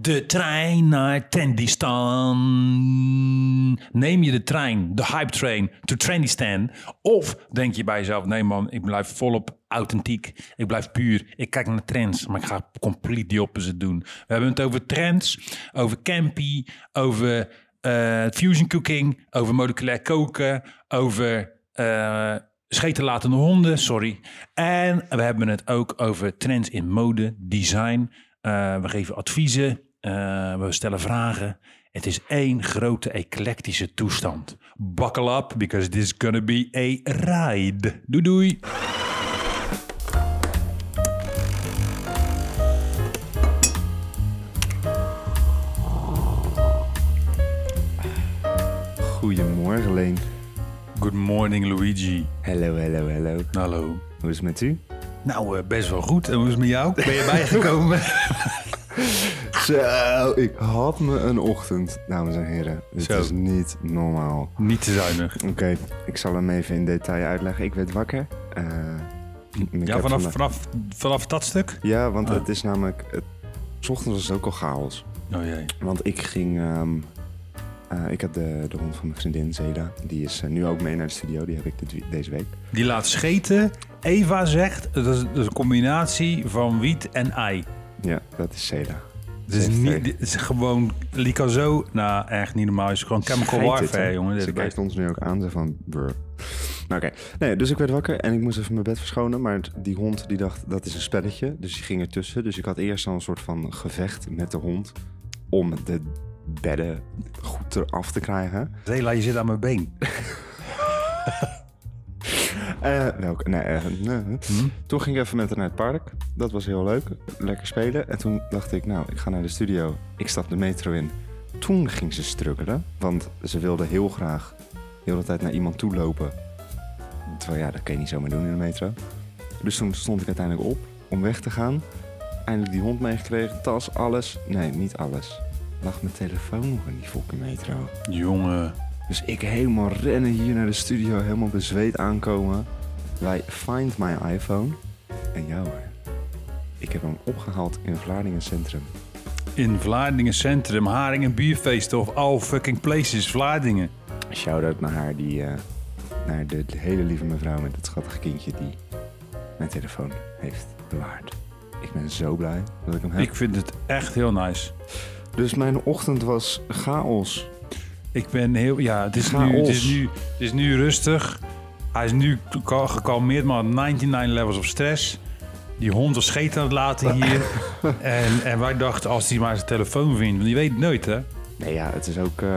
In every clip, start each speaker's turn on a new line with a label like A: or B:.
A: De trein naar Trendistan. Neem je de trein, de hype train, to Trendistan? Of denk je bij jezelf, nee man, ik blijf volop authentiek. Ik blijf puur. Ik kijk naar trends, maar ik ga compleet die opposite doen. We hebben het over trends, over campy, over eh, fusion cooking, over moleculair koken, over uh, honden, sorry. En we hebben het ook over trends in mode, design. Uh, we geven adviezen, uh, we stellen vragen. Het is één grote eclectische toestand. Buckle up, because this is gonna be a ride. Doei doei!
B: Goedemorgen, Leen.
A: Good morning, Luigi.
B: Hallo, hallo, hallo.
A: Hallo.
B: Hoe is het met u?
A: Nou, uh, best wel goed. En hoe is het met jou? Ben je bijgekomen?
B: Zo, ik had me een ochtend, dames en heren. Het
A: Zo.
B: is niet normaal.
A: Niet te zuinig.
B: Oké, ik zal hem even in detail uitleggen. Ik werd wakker. Eh,
A: Ja, vanaf, vanaf, vanaf dat stuk?
B: Ja, want
A: Ah.
B: het is namelijk... Het, 's ochtends was het ook al chaos.
A: Oh jee.
B: Want ik ging... ehm, eh, ik had de, de hond van mijn vriendin, Zeda. Die is eh, nu ook mee naar de studio. Die heb ik dit, deze week.
A: Die laat scheten. Eva zegt, dat is, dat is een combinatie van wiet en ei.
B: Ja, dat is Zeda.
A: Het is, niet, dit is gewoon Licazo. Nou, echt niet normaal. Het is gewoon chemical
B: Schijt
A: warfare, jongen.
B: Ze kijkt ons nu ook aan, zo van... Brr. Nou, Oké, nee, dus ik werd wakker en ik moest even mijn bed verschonen. Maar het- die hond die dacht, dat is een spelletje. Dus die ging ertussen. Dus ik had eerst al een soort van gevecht met de hond... om de bedden goed eraf te krijgen.
A: Zela, je zit aan mijn been.
B: Eh welke? Nee, eh, nee.
A: Hm?
B: Toen ging ik even met haar naar het park. Dat was heel leuk. Lekker spelen. En toen dacht ik, nou, ik ga naar de studio. Ik stap de metro in. Toen ging ze struggelen. Want ze wilde heel graag de hele tijd naar iemand toe lopen. Terwijl ja, dat kan je niet zomaar doen in de metro. Dus toen stond ik uiteindelijk op om weg te gaan. Eindelijk die hond meegekregen, tas, alles. Nee, niet alles. Lag mijn telefoon nog in die fucking metro.
A: Jongen.
B: Dus ik helemaal rennen hier naar de studio, helemaal bezweet aankomen. Wij find my iPhone. En jou hoor. Ik heb hem opgehaald in Vlaardingen Centrum.
A: In Vlaardingen Centrum, Haringen Bierfeesten of all fucking places, Vlaardingen.
B: Shout-out naar haar, die, eh, naar de, de hele lieve mevrouw met het schattige kindje die mijn telefoon heeft bewaard. Ik ben zo blij dat ik hem heb.
A: Ik vind het echt heel nice.
B: Dus mijn ochtend was chaos.
A: Ik ben heel... Ja, het is, nu, het, is nu, het is nu rustig. Hij is nu ge- gekalmeerd, maar 99 levels of stress. Die hond was scheet aan het laten hier. en, en wij dachten, als hij maar zijn telefoon vindt... Want die weet het nooit, hè?
B: Nee, ja, het is ook... eh,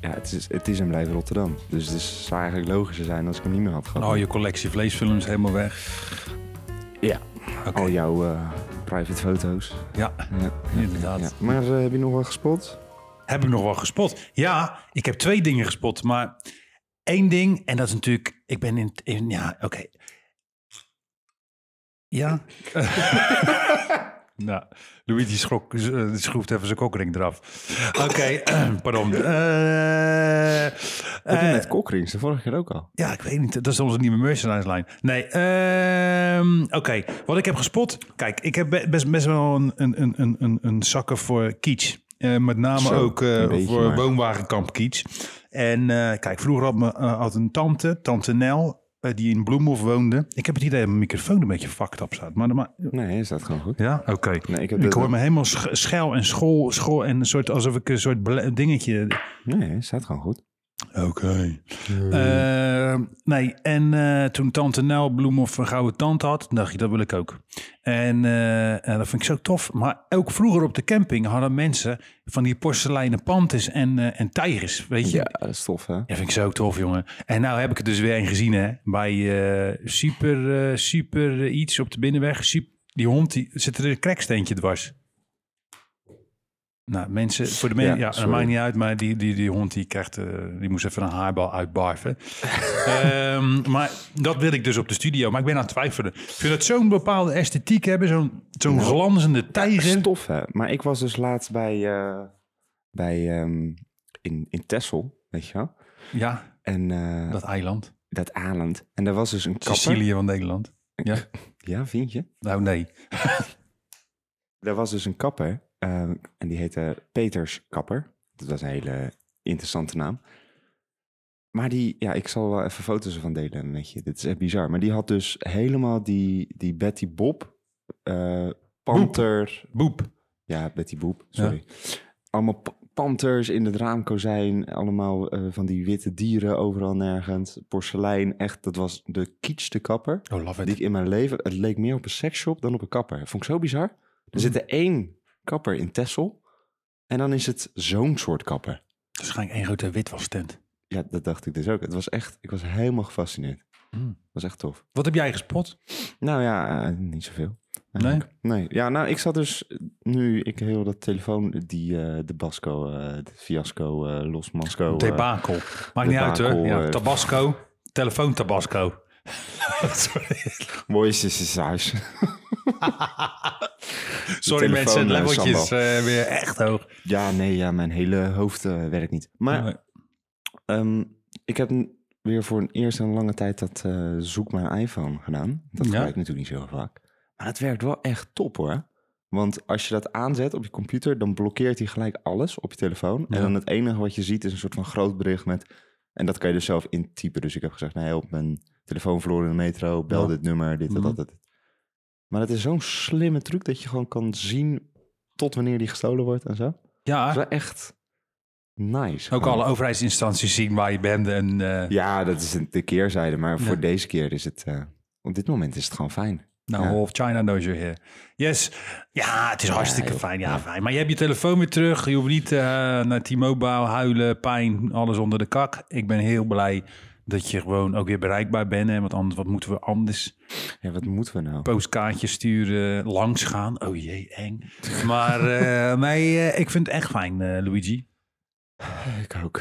B: ja, het is, het is en blijft Rotterdam. Dus het is, zou eigenlijk logischer zijn als ik hem niet meer had gehad.
A: Oh, je collectie vleesfilms helemaal weg.
B: Ja.
A: Oké.
B: Al jouw eh, private foto's.
A: Ja,
B: Ja,
A: inderdaad.
B: ja. Maar eh, heb je nog wel gespot?
A: Heb ik nog wel gespot? Ja, ik heb twee dingen gespot. Maar één ding, en dat is natuurlijk... Ik ben in... in ja, oké. Ja. nou, Luigi schrok, eh, schroeft even zijn kokring eraf. Oké, pardon. Eh,
B: Heb je
A: eh,
B: met kokrings de vorige keer ook al?
A: ja, ik weet niet. Dat is onze nieuwe merchandise line. Nee, ehm, oké. Wat ik heb gespot. Kijk, ik heb be- best, best wel een, een, een, een- een, een zakken voor kitsch. Eh, met name
B: Zo,
A: ook eh, voor
B: maar.
A: woonwagenkamp kitsch. En eh, kijk, vroeger had, me, had een tante, tante Nel, die in Bloemhof woonde. Ik heb het idee dat mijn microfoon een beetje fucked up staat. Maar, maar
B: Nee, is dat gewoon goed?
A: ja, oké.
B: Nee, ik
A: hoor me helemaal sch- schel en school, school en een soort alsof ik een soort dingetje
B: Nee, staat gewoon goed.
A: Oké. Eh, nee, en eh, toen tante Nel Bloemhoff een gouden tand had, dacht ik, dat wil ik ook. En, eh, en dat vind ik zo tof. Maar ook vroeger op de camping hadden mensen van die porseleinen pantes en, eh, en tijgers, weet je.
B: Ja, dat is tof hè?
A: Dat vind ik zo tof, jongen. En nou heb ik er dus weer een gezien, hè. Bij eh, super, super iets op de binnenweg. Sup- die hond, die zit er een kreksteentje dwars. Nou, mensen, voor de mensen,
B: Ja,
A: ja, dat maakt niet uit, maar die, die, die hond die krijgt, eh, die moest even een haarbal uitbarven. Ehm, maar dat wil ik dus op de studio, maar ik ben aan het twijfelen. Ik vind dat zo'n bepaalde esthetiek hebben, zo'n zo'n
B: Nou,
A: glanzende
B: Dat
A: tijger.
B: hè? Maar ik was dus laatst bij, eh, bij ehm, in, in Texel, weet je wel?
A: Ja,
B: En eh, dat,
A: dat eiland.
B: eiland. En daar was dus een kapper.
A: Sicilië van Nederland. Ja?
B: Ja, vind je?
A: Nou, nee.
B: Er was dus een kapper Eh, en die heette Peters Kapper. Dat was een hele interessante naam. Maar die, ja, ik zal wel even foto's ervan delen met je. Dit is echt bizar. Maar die had dus helemaal die, die Betty Bob, eh panter...
A: Boep.
B: Ja, Betty Boep, sorry. Allemaal panters in het raamkozijn. Allemaal eh, van die witte dieren overal nergens. Porselein, echt, dat was de kietste kapper
A: Oh, love
B: die
A: it.
B: ik in mijn leven... Het leek meer op een seksshop dan op een kapper. Vond ik zo bizar. Er zit er één kapper in Tessel. En dan is het zo'n soort kapper.
A: Waarschijnlijk één grote witwastent.
B: Ja, dat dacht ik dus ook. Het was echt... Ik was helemaal gefascineerd.
A: Mm.
B: Was echt tof.
A: Wat heb jij gespot?
B: Nou ja, eh, niet zoveel.
A: Nee?
B: eigenlijk. Nee. Ja, nou, ik zat dus nu, ik heel dat telefoon, die, eh, de Basco, eh de fiasco, Los Masco.
A: Debakel. Maakt niet uit hoor. Ja, Tabasco. Telefoon Tabasco.
B: Mooiste is huis.
A: Sorry mensen,
B: eh,
A: leveltjes
B: sambal.
A: eh, weer echt hoog.
B: ja, nee, ja, mijn hele hoofd eh, werkt niet. Maar
A: Nee.
B: ehm, ik heb weer voor een eerst een lange tijd dat eh, zoek mijn iPhone gedaan. Dat
A: Ja.
B: gebruik ik natuurlijk niet zo vaak. Maar het werkt wel echt top hoor. Want als je dat aanzet op je computer, dan blokkeert hij gelijk alles op je telefoon.
A: Ja.
B: En dan het enige wat je ziet is een soort van groot bericht met... En dat kan je dus zelf intypen. Dus ik heb gezegd, nou help, mijn telefoon verloren in de metro. Bel
A: Ja.
B: dit nummer, dit en
A: Mhm.
B: dat, dat. Maar het is zo'n slimme truc dat je gewoon kan zien tot wanneer die gestolen wordt en zo. Dat is
A: Ja,
B: wel echt nice.
A: ook
B: Gewoon.
A: alle overheidsinstanties zien waar je bent. En, eh,
B: Ja, dat is de keerzijde. Maar voor
A: Ja.
B: deze keer is het... eh, op dit moment is het gewoon fijn.
A: Nou,
B: Ja.
A: half China knows you're here. Yes. Ja, het is hartstikke
B: joh.
A: fijn. Ja,
B: Ja.
A: fijn. Maar je hebt je telefoon weer terug. Je hoeft niet eh, naar T-Mobile, huilen, pijn, alles onder de kak. Ik ben heel blij dat je gewoon ook weer bereikbaar bent. Hè? Want anders, wat moeten we anders?
B: Ja, wat moeten we nou?
A: Postkaartjes sturen, langs gaan. Oh jee, eng. Maar eh, nee, eh, ik vind het echt fijn, eh, Luigi.
B: Ik ook.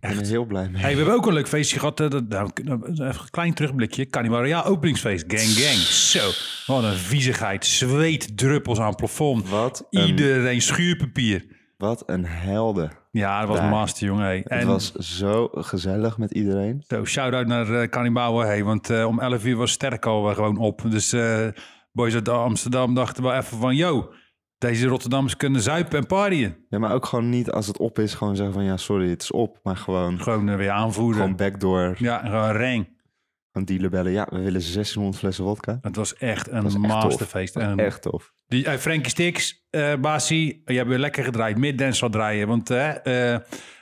B: Ik ben er heel blij mee.
A: Hey, we hebben ook een leuk feestje gehad. eh, dat, nou, even een klein terugblikje. Carnival Royale openingsfeest. Gang, gang. Zo, wat een viezigheid. Zweetdruppels aan het plafond.
B: Wat een,
A: Iedereen schuurpapier.
B: wat een helden.
A: Ja, dat was
B: Daar.
A: master, jongen. Hey.
B: Het
A: En
B: was zo gezellig met iedereen.
A: zo, shout-out naar Cannibal. Hey, want eh, om 11 uur was Sterk al eh, gewoon op. Dus eh boys uit Amsterdam dachten wel even van... Yo, deze Rotterdammers kunnen zuipen en partyen.
B: Ja, maar ook gewoon niet als het op is, gewoon zeggen van ja, sorry, het is op. Maar gewoon,
A: Gewoon eh, weer aanvoeren.
B: gewoon backdoor,
A: Ja, gewoon reng.
B: Van dealer bellen. Ja, we willen 1600 flessen vodka.
A: Het was echt een
B: was echt tof.
A: masterfeest. En
B: Echt tof.
A: Die, uh, Frankie Sticks, uh, Basie, je hebt weer lekker gedraaid. Middance zal draaien. Want uh,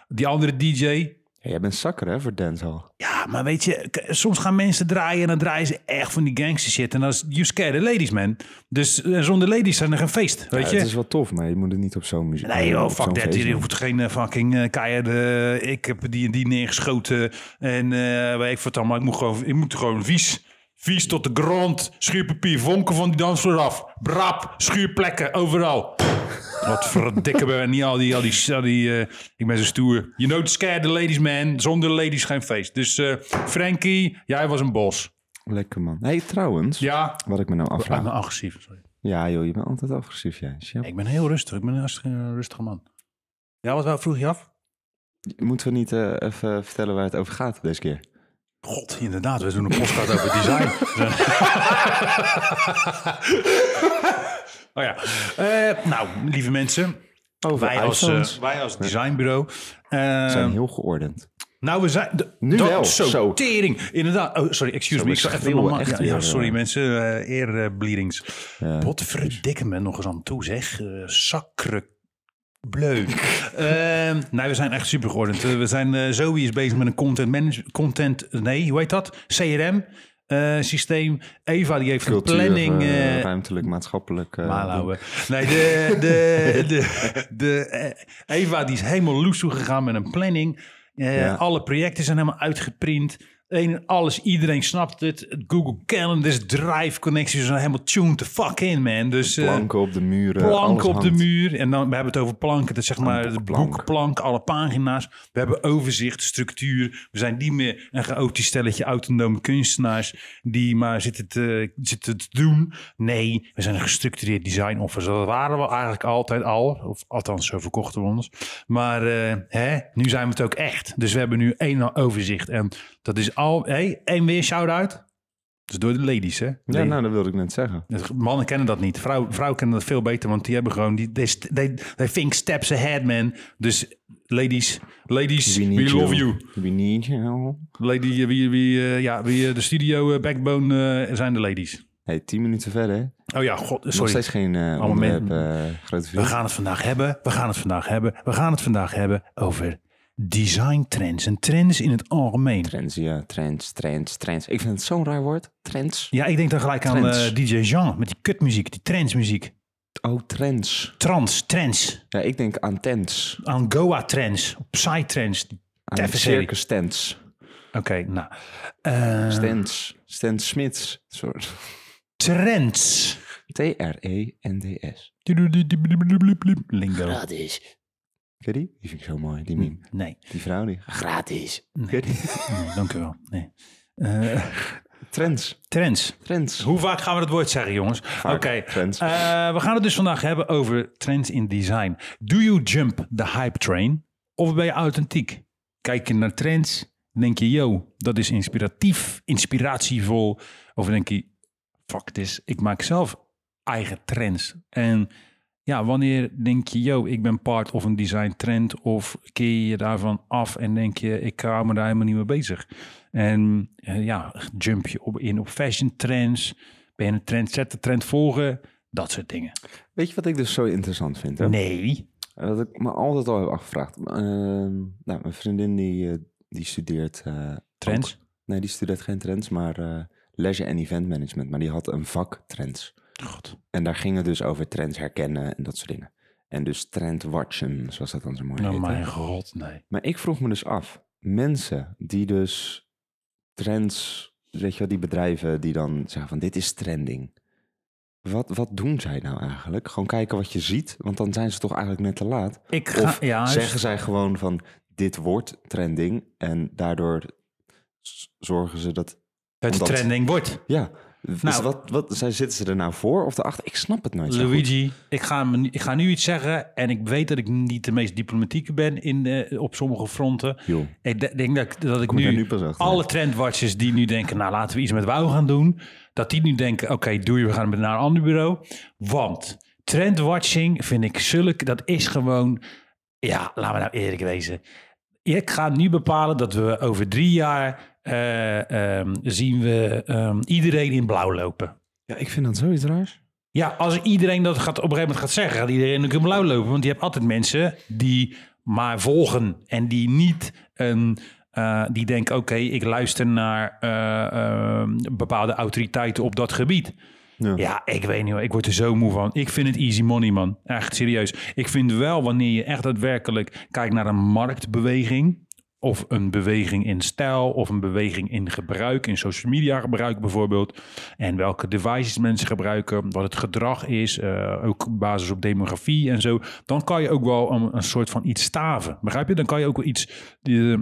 A: die andere DJ...
B: Ja, jij bent zakker hè, voor dancehall.
A: Ja, maar weet je, soms gaan mensen draaien... en dan draaien ze echt van die gangster shit. En dan is you scare the ladies, man. Dus uh, zonder ladies zijn er geen feest, weet
B: ja,
A: je?
B: Het is wel tof, maar je moet het niet op zo'n muziek...
A: Nee joh, fuck that. Je hoeft geen uh, fucking uh, keiharde... ik heb die en die neergeschoten. En uh, weet ik wat maar ik moet gewoon, ik moet gewoon vies... Vies tot de grond. Schuurpapier, vonken van die dansvloer af. Brap, schuurplekken, overal. Wat verdikken we niet al die... Al die, al die uh, ik ben zo stoer. You know, scare the ladies, man. Zonder ladies geen feest. Dus uh, Frankie, jij was een bos.
B: Lekker man. hey, trouwens.
A: Ja.
B: Wat ik me nou afvraag.
A: Ik ben agressief, sorry.
B: Ja joh, je bent altijd agressief, jij. Ja.
A: Ik ben heel rustig. Ik ben een rustige, rustige man. Ja, wat wel vroeg je af?
B: Moeten we niet uh, even vertellen waar het over gaat deze keer?
A: God, inderdaad. We doen een podcast over design. oh ja. Uh, nou, lieve mensen.
B: Over
A: wij, als, uh, wij als designbureau.
B: Uh, zijn heel geordend.
A: Nou, we zijn... De,
B: nu
A: dat,
B: wel.
A: Zo, tering. Inderdaad. Oh, sorry, excuse
B: zo,
A: me. Ik even normaal... ja, ja, sorry mensen. Uh, Eerbleedings.
B: Ja,
A: Potverdikke me nog eens aan toe, zeg. Uh, Sakre bleu. uh, nee, we zijn echt super geordend. Uh, we zijn, uh, Zoe is bezig met een content management, content, nee, hoe heet dat? CRM uh, systeem. Eva die heeft
B: Cultuur,
A: een planning.
B: Uh, ruimtelijk, maatschappelijk.
A: Uh, nee, de, de, de, de, Eva die is helemaal loes gegaan met een planning. Ja. Alle projecten zijn helemaal uitgeprint. Een, alles, iedereen snapt het. Google Calendars, Drive connecties zijn helemaal tuned the fuck in, man. Dus,
B: planken uh, op de muren.
A: Planken op
B: hangt.
A: de muur. En dan we hebben het over planken. Dat zeg maar de boekplank, alle pagina's. We hebben overzicht, structuur. We zijn niet meer een chaotisch stelletje autonome kunstenaars die maar zitten te, zitten te doen. Nee, we zijn een gestructureerd design officer. Dat waren we eigenlijk altijd al. Of althans, zo verkochten we ons. Maar uh, hè, nu zijn we het ook echt. Dus we hebben nu één overzicht. En dat is al... Hé, hey, één weer shout-out. Dus door de ladies, hè?
B: Ja,
A: Nee.
B: nou, dat wilde ik net zeggen.
A: Mannen kennen dat niet. Vrouwen, vrouwen kennen dat veel beter, want die hebben gewoon die they, they, they think steps ahead, man. Dus ladies, ladies, we, love you.
B: We need you.
A: Lady, eh, wie, wie, eh, ja, wie eh, de studio backbone zijn de ladies.
B: Hey, tien minuten verder.
A: Oh ja, god,
B: Nog
A: sorry.
B: steeds geen onderwerp, grote
A: We gaan het vandaag hebben, we gaan het vandaag hebben, we gaan het vandaag hebben over design trends en trends in het algemeen.
B: Trends, ja. Trends, trends, trends. Ik vind het zo'n raar woord. Trends.
A: Ja, ik denk dan gelijk aan
B: Trends.
A: eh, DJ Jean met die kutmuziek, die trendsmuziek.
B: Oh, trends.
A: Trans, trends,
B: Ja, ik denk aan tents.
A: aan Goa trends, Psy-trends.
B: Aan
A: Even serie.
B: circus tents.
A: Oké, nou. eh,
B: Stens. Smits. Soort.
A: trends.
B: E T-R-E-N-D-S.
A: Lingo.
C: Gratis.
B: Ken je die? Die vind ik zo mooi, die meme.
A: Nee,
B: Die vrouw die.
C: Gratis.
B: Ken je die?
A: nee dank u wel. Nee. Eh,
B: Trends.
A: trends.
B: Trends.
A: Hoe vaak gaan we dat woord zeggen, jongens? Oké.
B: Trends.
A: eh, we gaan het dus vandaag hebben over trends in design. Do you jump the hype train? Of ben je authentiek? Kijk je naar trends, denk je, yo, dat is inspiratief, inspiratievol. Of denk je, fuck this, ik maak zelf eigen trends. En ja, wanneer denk je, yo, ik ben part of een design trend? Of keer je daarvan af en denk je, ik hou me daar helemaal niet mee bezig? En eh, ja, jump je op, in op fashion trends? Ben je een trendsetter, trend volgen? Dat soort dingen.
B: Weet je wat ik dus zo interessant vind? Hè?
A: Nee.
B: Dat ik me altijd al heb afgevraagd. Ehm, nou, mijn vriendin die, eh, die studeert... eh,
A: Trends?
B: ook- nee, die studeert geen trends, maar eh, leisure en event management. Maar die had een vak trends.
A: God.
B: En daar ging het dus over trends herkennen en dat soort dingen. En dus trendwatchen, zoals dat dan zo mooi
A: Oh
B: heet.
A: mijn god, nee.
B: Maar ik vroeg me dus af, mensen die dus trends, weet je wel, die bedrijven die dan zeggen van dit is trending. Wat, wat doen zij nou eigenlijk? Gewoon kijken wat je ziet, want dan zijn ze toch eigenlijk net te laat.
A: Ik ga,
B: Of
A: ja,
B: zeggen zij gewoon van dit wordt trending en daardoor zorgen ze dat...
A: het
B: omdat-
A: trending wordt.
B: Ja,
A: Nou-
B: nou, wat, wat, zij- zitten ze er nou voor of erachter? Ik snap het nooit zo goed.
A: Luigi, ik ga, ik ga nu iets zeggen en ik weet dat ik niet de meest diplomatieke ben in, eh, op sommige fronten. Ik de- denk dat, dat ik
B: kom
A: nu,
B: nu pas achter.
A: alle trendwatchers die nu denken, nou laten we iets met wou gaan doen, dat die nu denken, oké, doe je, we gaan naar een ander bureau. Want trendwatching vind ik zulk, dat is gewoon, ja, laten we nou eerlijk wezen. Ik ga nu bepalen dat we over drie jaar eh, ehm, zien we ehm, iedereen in blauw lopen.
B: Ja, ik vind dat zoiets raars.
A: Ja, als iedereen dat gaat, op een gegeven moment gaat zeggen, gaat iedereen ook in blauw lopen. Want je hebt altijd mensen die maar volgen en die niet een. eh, die denken, oké, ik luister naar eh, eh, bepaalde autoriteiten op dat gebied.
B: Ja.
A: Ja, ik weet niet. Ik word er zo moe van. Ik vind het easy money, man. Echt serieus. Ik vind wel, wanneer je echt daadwerkelijk kijkt naar een marktbeweging... of een beweging in stijl... of een beweging in gebruik, in social media gebruik bijvoorbeeld... en welke devices mensen gebruiken... wat het gedrag is, eh, ook op basis op demografie en zo... dan kan je ook wel een, een soort van iets staven. Begrijp je? Dan kan je ook wel iets eh,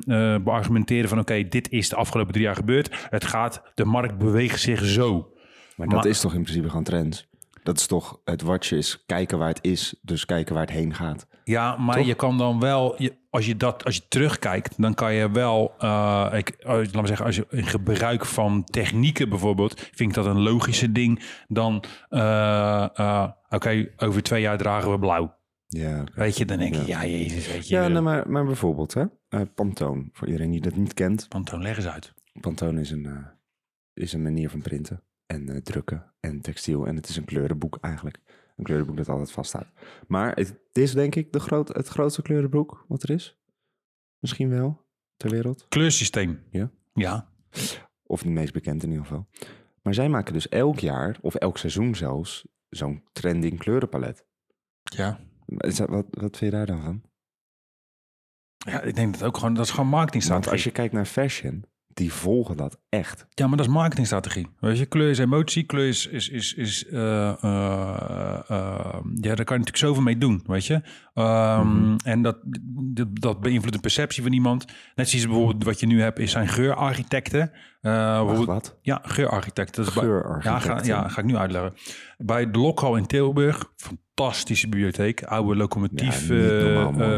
A: beargumenteren van... oké, dit is de afgelopen drie jaar gebeurd. Het gaat, de markt beweegt zich zo...
B: Maar dat
A: Maar-
B: is toch in principe gewoon trends? Dat is toch, het watchen is kijken waar het is, dus kijken waar het heen gaat.
A: Ja, maar
B: Toch?
A: je kan dan wel, je, als je dat, als je terugkijkt, dan kan je wel, eh, ik, eh, laat me zeggen, als je in gebruik van technieken bijvoorbeeld, vind ik dat een logischer ding dan, eh, oké, over twee jaar dragen we blauw.
B: Ja,
A: Weet je, dan denk je, ja, jezus, weet je.
B: ja
A: Ja,
B: maar, maar bijvoorbeeld, hè? Pantone, voor iedereen die dat niet kent.
A: Antoon, leg eens uit.
B: Pantone is een, is een manier van printen en drukken en textiel. En het is een kleurenboek eigenlijk. Een kleurenboek dat altijd vaststaat. Maar het is denk ik de groot, het grootste kleurenboek wat er is. Misschien wel, ter wereld.
A: Kleursysteem.
B: Ja.
A: Ja.
B: Of het meest bekend in ieder geval. Maar zij maken dus elk jaar, of elk seizoen zelfs, zo'n trending kleurenpalet.
A: Ja.
B: Is dat- Wat, wat vind je daar dan van?
A: Ja, ik denk dat ook gewoon, dat is gewoon marketingstrategie.
B: Want als je kijkt naar fashion, die volgen dat echt.
A: Ja, maar dat is marketingstrategie. Weet je, kleur is emotie, kleur is... is, is, is eh, eh, eh, ja, daar kan je natuurlijk zoveel mee doen, weet je. Ehm,
B: Mhm.
A: En dat, dat, dat beïnvloedt de perceptie van iemand. Net zoals bijvoorbeeld wat je nu hebt, is zijn geurarchitecten.
B: Wacht, wat?
A: ja, geurarchitecten. Dat is bij- Ja,
B: Geurarchitecten.
A: ga, ja, ga ik nu uitleggen. Bij de Lokhal in Tilburg, fantastische bibliotheek. Oude locomotief.
B: Ja, normaal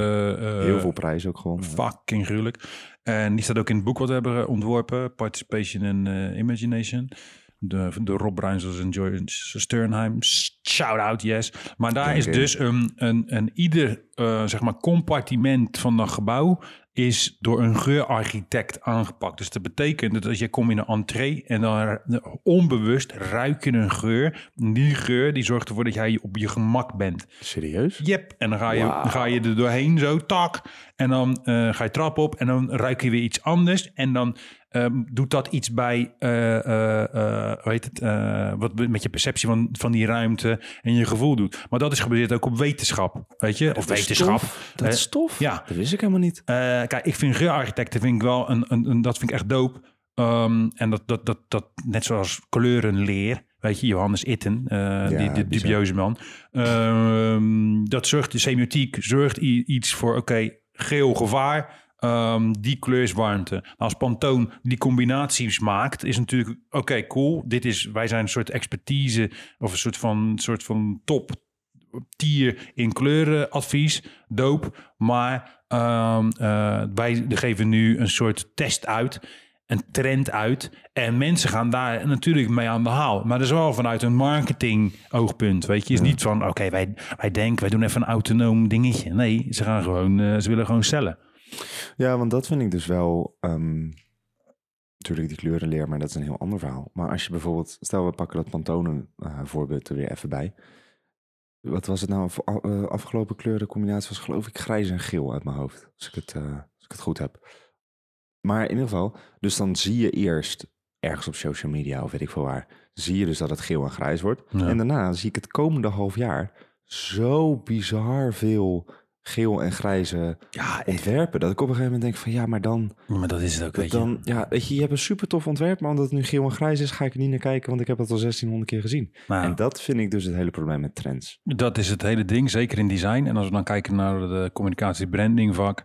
B: Heel veel prijzen ook gewoon.
A: Fucking gruwelijk. En die staat ook in het boek wat we hebben ontworpen. Participation and eh, Imagination. De, de Rob Bruinsels en Joyce Sternheim. Shout-out, yes. Maar daar is dus een, een, een ieder eh, zeg maar compartiment van dat gebouw is door een geurarchitect aangepakt. Dus dat betekent dat als je komt in een entree en dan onbewust ruik je een geur. Die geur die zorgt ervoor dat jij op je gemak bent.
B: Serieus?
A: Yep. En dan ga je, dan ga je er doorheen zo, tak. En dan eh, ga je trap op en dan ruik je weer iets anders. En dan ehm, doet dat iets bij, hoe heet het, eh, wat met je perceptie van, van die ruimte en je gevoel doet. Maar dat is gebaseerd ook op wetenschap, weet je? Of
B: Dat
A: wetenschap.
B: Dat is tof.
A: ja.
B: Dat wist ik helemaal niet.
A: kijk, ik vind geurarchitecten vind ik wel een, een, een- dat vind ik echt dope. Ehm, en dat, dat, dat, dat, net zoals kleurenleer, weet je, Johannes Itten, eh, die, die dubieuze man. Ehm, dat zorgt, de semiotiek zorgt iets voor, oké, geel gevaar, ehm, die kleur is warmte. Nou, als Pantone die combinaties maakt, is natuurlijk, oké, cool. Dit is, wij zijn een soort expertise of een soort van, soort van top tier in kleurenadvies, doop. Maar ehm, eh, wij geven nu een soort test uit, een trend uit. En mensen gaan daar natuurlijk mee aan de haal. Maar dat is wel vanuit een marketing oogpunt, weet je. is niet van, oké, wij, wij denken, wij doen even een autonoom dingetje. Nee, ze gaan gewoon, eh, ze willen gewoon cellen.
B: Ja, want dat vind ik dus wel... ehm, natuurlijk die kleurenleer, maar dat is een heel ander verhaal. Maar als je bijvoorbeeld... Stel, we pakken dat Pantone eh, voorbeeld er weer even bij. Wat was het nou? Eh, afgelopen kleurencombinatie was geloof ik grijs en geel uit mijn hoofd. Als ik het, eh, als ik het goed heb. Maar in ieder geval, dus dan zie je eerst ergens op social media of weet ik veel waar, zie je dus dat het geel en grijs wordt.
A: Ja.
B: En daarna zie ik het komende half jaar zo bizar veel geel en grijze
A: Ja,
B: ontwerpen. Dat ik op een gegeven moment denk van ja, maar dan,
A: maar dat is het ook,
B: dat
A: weet je.
B: dan ja, weet je, je hebt een super tof ontwerp, maar omdat het nu geel en grijs is, ga ik er niet naar kijken, want ik heb het al 1600 keer gezien.
A: Nou,
B: En dat vind ik dus het hele probleem met trends.
A: Dat is het hele ding, zeker in design. En als we dan kijken naar de communicatie branding vak,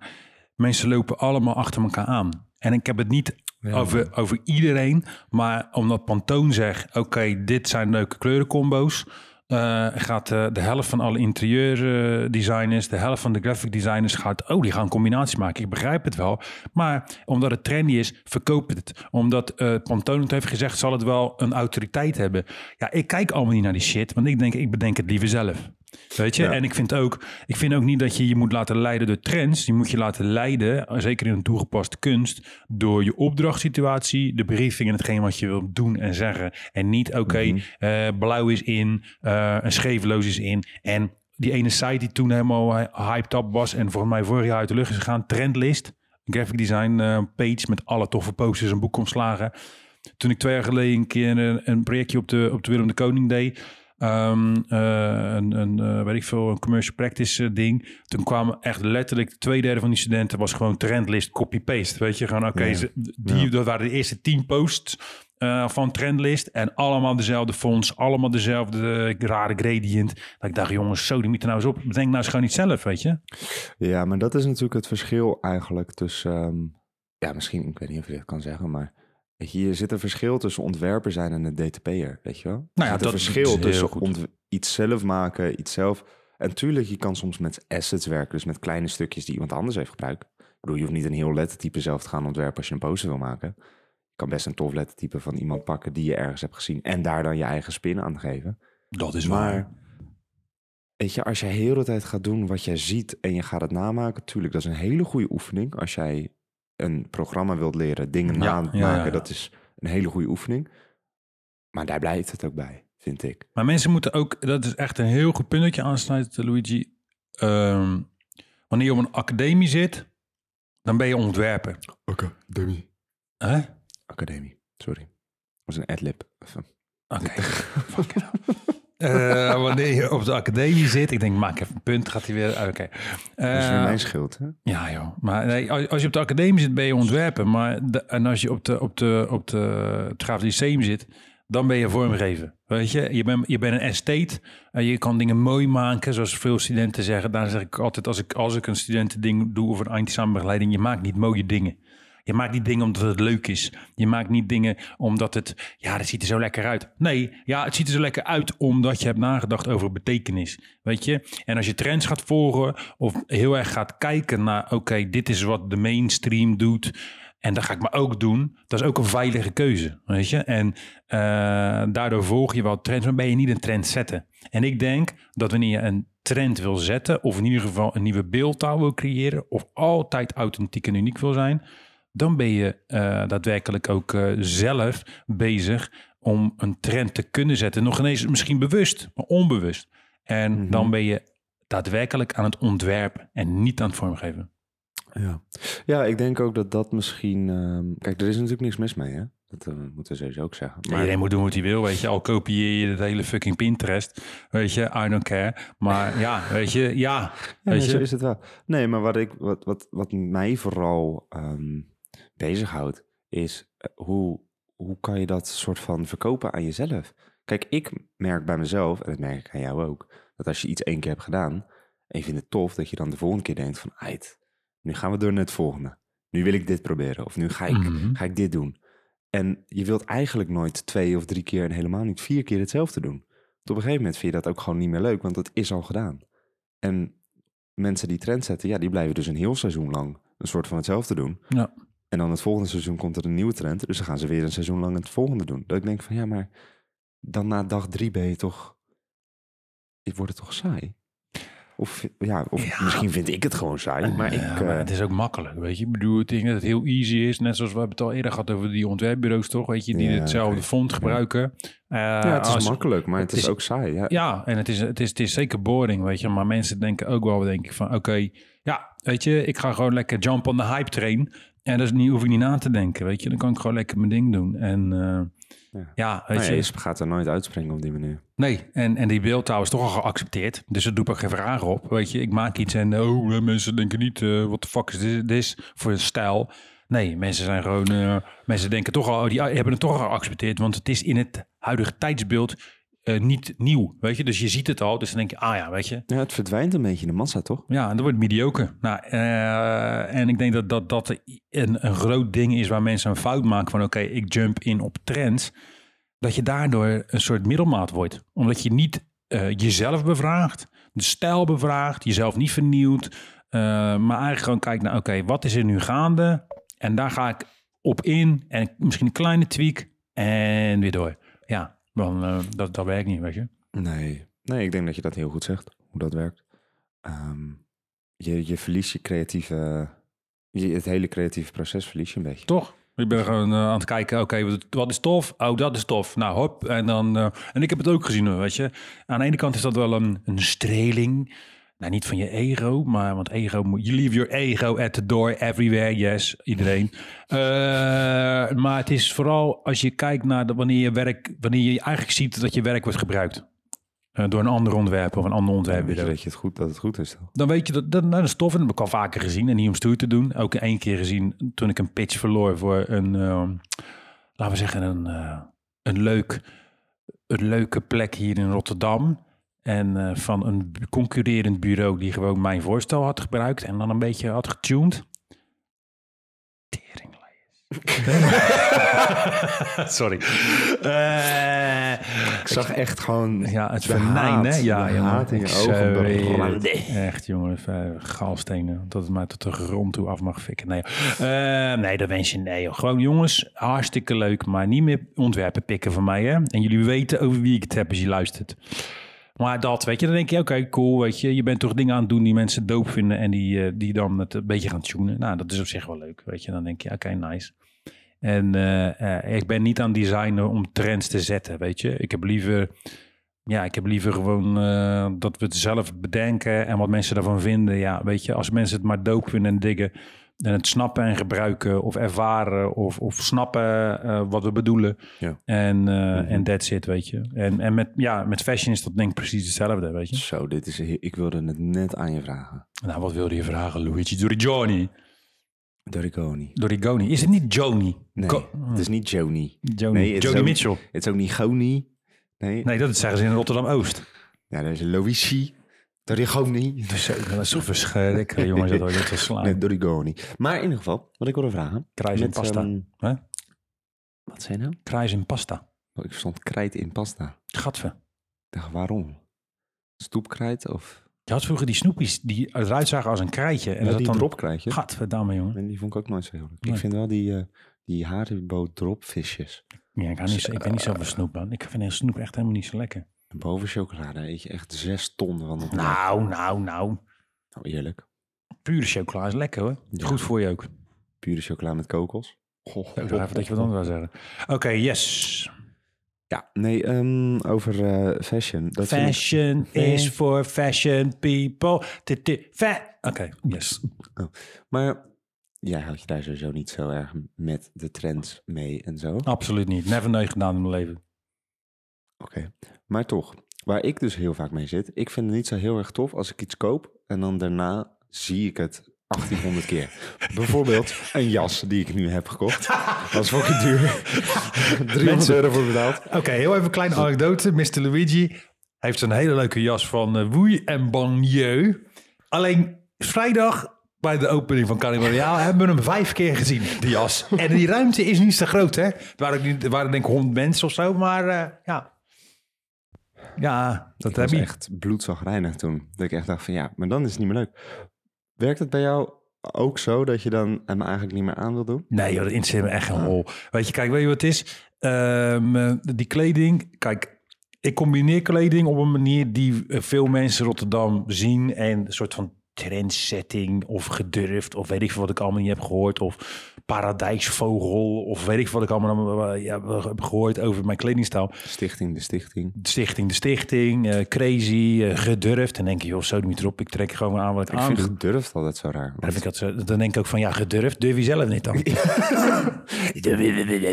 A: mensen lopen allemaal achter elkaar aan. En ik heb het niet
B: Ja.
A: over, over iedereen, maar omdat Pantone zegt, oké, dit zijn leuke kleurencombo's, eh, gaat eh, de helft van alle interieuردesigners, de helft van de graphic designers gaat, oh, die gaan combinaties maken. Ik begrijp het wel. Maar omdat het trendy is, verkoopt het. Omdat eh Pantone het heeft gezegd, zal het wel een autoriteit hebben. Ja, ik kijk allemaal niet naar die shit, want ik denk, ik bedenk het liever zelf. Weet je?
B: Ja.
A: En ik vind ook, ik vind ook niet dat je je moet laten leiden door trends. Je moet je laten leiden, zeker in een toegepaste kunst, door je opdrachtsituatie, de briefing en hetgeen wat je wilt doen en zeggen. En niet, oké,
B: Mhm.
A: eh, blauw is in, eh, een scheefloos is in. En die ene site die toen helemaal hyped up was en volgens mij vorig jaar uit de lucht is gegaan, Trendlist, graphic design eh, page met alle toffe posters en boekomslagen. Toen ik twee jaar geleden een keer een, een projectje op de, op de Willem de Koning deed, Ehm, eh, een, een eh, weet ik veel, een commercial practice eh, ding. Toen kwamen echt letterlijk twee derde van die studenten was gewoon trendlist copy-paste. Weet je, gewoon oké,
B: Ja.
A: die, dat waren de eerste tien posts van trendlist en allemaal dezelfde fonts, allemaal dezelfde rare gradient. Dat ik dacht, jongens, zo, die moeten nou eens op. Bedenk nou eens gewoon niet zelf, weet je.
B: Ja, maar dat is natuurlijk het verschil eigenlijk tussen... ehm, ja, misschien, ik weet niet of je dit kan zeggen, maar... Weet je, hier zit een verschil tussen ontwerper zijn en een DTP'er, weet je wel?
A: Nou ja, dat
B: een
A: is
B: verschil
A: heel
B: tussen
A: goed.
B: iets zelf maken, iets zelf... En tuurlijk, je kan soms met assets werken, dus met kleine stukjes die iemand anders heeft gebruikt. Ik bedoel, je hoeft niet een heel lettertype zelf te gaan ontwerpen als je een poster wil maken. Je kan best een tof lettertype van iemand pakken die je ergens hebt gezien en daar dan je eigen spin aan geven.
A: Dat is
B: Maar weet je, als jij heel de tijd gaat doen wat jij ziet en je gaat het namaken, tuurlijk, dat is een hele goede oefening. Als jij een programma wilt leren, dingen
A: Ja,
B: namaken,
A: ja, ja, ja.
B: dat is een hele goede oefening. Maar daar blijft het ook bij, vind ik.
A: Maar mensen moeten ook, dat is echt een heel goed punt dat je aansnijdt, Luigi. Ehm, wanneer je op een academie zit, dan ben je ontwerper.
B: Academie.
A: Hè?
B: Academie, sorry. Dat was een adlib. Even.
A: Oké. Eh, wanneer je op de academie zit, ik denk, maak even een punt, gaat hij weer. Oké.
B: Dat
A: Eh,
B: is weer mijn schuld, hè?
A: ja, joh. Maar nee, als als je op de academie zit, ben je ontwerper. Maar de- en als je op, de, op, de, op de, het Grafisch Lyceum zit, dan ben je vormgever. Weet je, je bent, je bent een estate en je kan dingen mooi maken, zoals veel studenten zeggen. Daar zeg ik altijd, als ik, als ik een studentending doe of een eindexamenbegeleiding, je maakt niet mooie dingen. Je maakt niet dingen omdat het leuk is. Je maakt niet dingen omdat het, ja, dat ziet er zo lekker uit. Nee, ja, het ziet er zo lekker uit omdat je hebt nagedacht over betekenis. Weet je? En als je trends gaat volgen of heel erg gaat kijken naar, oké, dit is wat de mainstream doet. En dat ga ik maar ook doen. Dat is ook een veilige keuze, weet je. En eh, daardoor volg je wel trends, maar ben je niet een trend zetten. En ik denk dat wanneer je een trend wil zetten, of in ieder geval een nieuwe beeldtaal wil creëren, of altijd authentiek en uniek wil zijn, dan ben je eh, daadwerkelijk ook eh, zelf bezig om een trend te kunnen zetten. Nog ineens misschien bewust, maar onbewust. En
B: Mhm.
A: dan ben je daadwerkelijk aan het ontwerpen en niet aan het vormgeven.
B: Ja. ja, ik denk ook dat dat misschien... ehm, kijk, er is natuurlijk niks mis mee, hè? Dat eh, moeten we sowieso ook zeggen. Maar
A: Iedereen moet doen wat hij wil, weet je. Al kopieer je het hele fucking Pinterest, weet je. I don't care. Maar ja, weet je, ja.
B: Ja,
A: weet
B: nee, zo
A: je.
B: is het wel. Nee, maar wat, ik, wat, wat, wat mij vooral ehm bezighoudt, is eh, hoe, hoe kan je dat soort van verkopen aan jezelf? Kijk, ik merk bij mezelf, en dat merk ik aan jou ook, dat als je iets één keer hebt gedaan en je vindt het tof, dat je dan de volgende keer denkt van, ait, nu gaan we door naar het volgende. Nu wil ik dit proberen, of nu ga ik,
A: Mhm.
B: ga ik dit doen. En je wilt eigenlijk nooit twee of drie keer en helemaal niet vier keer hetzelfde doen. Want op een gegeven moment vind je dat ook gewoon niet meer leuk, want het is al gedaan. En mensen die trend zetten, ja, die blijven dus een heel seizoen lang een soort van hetzelfde doen.
A: Ja.
B: En dan het volgende seizoen komt er een nieuwe trend, dus dan gaan ze weer een seizoen lang het volgende doen. Dat ik denk van, ja, maar dan na dag drie ben je toch, ik word het toch saai? Of, ja, of
A: Ja.
B: misschien vind ik het gewoon saai, maar ik...
A: Ja,
B: eh,
A: maar het is ook makkelijk, weet je. Ik bedoel, ik denk dat het heel easy is. Net zoals we hebben het al eerder gehad over die ontwerpbureaus, toch? Weet je, die
B: Ja,
A: hetzelfde
B: oké.
A: font gebruiken. Eh,
B: ja, het is
A: als-
B: makkelijk, maar het,
A: het
B: is, ook saai. Ja.
A: Ja, en het is, het, is, het is zeker boring, weet je. Maar mensen denken ook wel, denk ik, van oké, ja, weet je, ik ga gewoon lekker jump on the hype train. En dat is niet, hoef ik niet na te denken, weet je. Dan kan ik gewoon lekker mijn ding doen. En eh,
B: Ja.
A: ja. weet
B: Nou ja,
A: je.
B: je gaat er nooit uitspringen op die manier.
A: Nee, en, en die beeldtaal is toch al geaccepteerd. Dus er doet ook geen vraag op. Weet je, ik maak iets en oh, eh, mensen denken niet, eh wat de fuck is dit, dit voor een stijl? Nee, mensen zijn gewoon, eh, mensen denken toch al, oh, die hebben het toch al geaccepteerd. Want het is in het huidige tijdsbeeld eh, niet nieuw, weet je. Dus je ziet het al, dus dan denk je, ah ja, weet je.
B: Ja, het verdwijnt een beetje in de massa, toch?
A: Ja, en dat wordt mediocre. Nou, eh, en ik denk dat dat, dat een, een groot ding is waar mensen een fout maken van... oké, ik jump in op trends. Dat je daardoor een soort middelmaat wordt. Omdat je niet eh, jezelf bevraagt, de stijl bevraagt, jezelf niet vernieuwt. maar eigenlijk gewoon kijkt naar, oké, wat is er nu gaande? En daar ga ik op in en misschien een kleine tweak en weer door. Ja, dan, eh, dat, dat werkt niet, weet je.
B: Nee. Nee, ik denk dat je dat heel goed zegt, hoe dat werkt. Ehm, je, je verliest je creatieve... Je, het hele creatieve proces verlies je een beetje.
A: Toch? Ik ben gewoon eh, aan het kijken, oké, wat, wat is tof? Oh, dat is tof. Nou, hop. En, dan, eh, en ik heb het ook gezien, weet je. Aan de ene kant is dat wel een, een streling. Nou, niet van je ego, maar want ego, moet- you leave your ego at the door everywhere, yes, iedereen. Eh, maar het is vooral als je kijkt naar de, wanneer je werk, wanneer je eigenlijk ziet dat je werk wordt gebruikt. Eh, door een ander ontwerp of een ander
B: Weet je
A: ontwerpbureau.
B: dat, je het goed, dat het goed is?
A: Dan weet je dat, dat, nou, dat is tof en dat heb ik al vaker gezien. En niet om stoer te doen. Ook één keer gezien toen ik een pitch verloor voor een, ehm, laten we zeggen, een, eh, een, leuk, een leuke plek hier in Rotterdam. En eh, van een concurrerend bureau die gewoon mijn voorstel had gebruikt en dan een beetje had getuned. Sorry. Eh,
B: Ik zag echt gewoon...
A: ja, het
B: de
A: venijn, hè? Ja,
B: de haat in je
A: Ik
B: ogen.
A: Echt, jongen. eh, Galstenen. Dat het mij tot de grond toe af mag fikken. Nee, Eh, nee dat wens je. Nee, joh. Gewoon, jongens, hartstikke leuk. Maar niet meer ontwerpen pikken van mij, hè? En jullie weten over wie ik het heb als je luistert. Maar dat, weet je, dan denk je, oké, cool, weet je. Je bent toch dingen aan het doen die mensen doop vinden en die, eh, die dan het een beetje gaan tunen. Nou, dat is op zich wel leuk, weet je. Dan denk je, oké, nice. En eh, eh, ik ben niet aan designen om trends te zetten, weet je. Ik heb liever, ja, ik heb liever gewoon dat we het zelf bedenken en wat mensen daarvan vinden. Ja, weet je, als mensen het maar doop vinden en diggen en het snappen en gebruiken of ervaren of, of snappen eh, wat we bedoelen.
B: Ja.
A: En, eh en that's it, weet je. En, en met, ja, met fashion is dat denk ik precies hetzelfde, weet je.
B: Zo, dit is... Ik wilde het net aan je vragen.
A: Nou, wat wilde je vragen, Luigi? Dorigoni.
B: Dorigoni.
A: Dorigoni. Is het niet Joni?
B: Nee,
A: Go-
B: het is niet Joni.
A: Joni.
B: Nee,
A: Joni
B: ook-
A: Mitchell.
B: Het is ook niet Goni. Nee.
A: Nee, dat zeggen ze in Rotterdam-Oost.
B: Ja, dat is Loici. Dorigoni.
A: Dus, eh, dat is zo verschrikkelijk, jongens. Dat hoor je te slaan.
B: Nee, Dorigoni. Maar in ieder geval, wat ik wilde vragen.
A: Kruis in
B: met,
A: pasta.
B: ehm,
A: Hè?
B: wat zei je nou?
A: Kruis in pasta.
B: Oh, ik stond krijt in pasta.
A: Gatve.
B: Ik dacht, waarom? Stoepkrijt of...
A: Je had vroeger die snoepjes die eruit zagen als een krijtje. En
B: En
A: dat
B: die
A: dan...
B: drop krijg je.
A: Gadverdamme, jongen.
B: En die vond ik ook nooit zo heel leuk.
A: Nee.
B: Ik vind wel die, eh die Haribo dropvisjes.
A: Ja, ik, hou niet, ik ben niet zo van snoep, man. Ik vind snoep echt helemaal niet zo lekker.
B: En boven chocolade eet je echt zes ton van.
A: Nou, nou, nou.
B: Nou, eerlijk.
A: Pure chocola is lekker, hoor.
B: Ja.
A: Goed voor je ook.
B: Pure chocola met kokos. Goh,
A: Ik dacht even dat je wat anders zou zeggen. Oké, yes.
B: Ja, nee, ehm, over eh, fashion. Dat ik-
A: Fashion is for fashion people. Oké, yes.
B: Maar jij houdt je daar sowieso niet zo erg met de trends mee en zo.
A: Absoluut niet. Never nooit gedaan in mijn leven.
B: Oké. Maar toch, waar ik dus heel vaak mee zit, ik vind het niet zo heel erg tof als ik iets koop en dan daarna zie ik het 1800 keer. Bijvoorbeeld een jas die ik nu heb gekocht. Dat is fucking duur. 300
A: Mensen-
B: euro voor betaald.
A: Oké, heel even een kleine anekdote. Mr. Luigi heeft een hele leuke jas van uh, Woei en Banlieue. Alleen vrijdag bij de opening van Carnaval hebben we hem vijf keer gezien, die jas. En die ruimte is niet zo groot, hè? Er waren, niet, er waren denk ik honderd mensen of zo, maar eh, ja. Ja, dat
B: Ik
A: heb
B: was
A: je.
B: echt bloedzagrijnig toen. Dat ik echt dacht van ja, maar dan is het niet meer leuk. Werkt het bij jou ook zo dat je dan hem eigenlijk niet meer aan wil doen?
A: Nee, joh, dat interesseert me echt geen hol. Weet je, kijk, weet je wat het is? Ehm, eh, die kleding, kijk, ik combineer kleding op een manier die eh, veel mensen Rotterdam zien en een soort van trendsetting of gedurfd of weet ik veel wat ik allemaal niet heb gehoord of paradijsvogel of weet ik wat ik allemaal eh, ja, heb gehoord over mijn kledingstijl.
B: Stichting, de stichting.
A: De stichting, de stichting, eh, crazy, eh, gedurfd. En denk je, joh, zo niet erop. Ik trek gewoon aan wat ik,
B: Ik
A: aan
B: vind durft altijd zo raar.
A: Dan, vind ik dat dan denk ik ook van, ja, gedurfd, durf je zelf niet dan.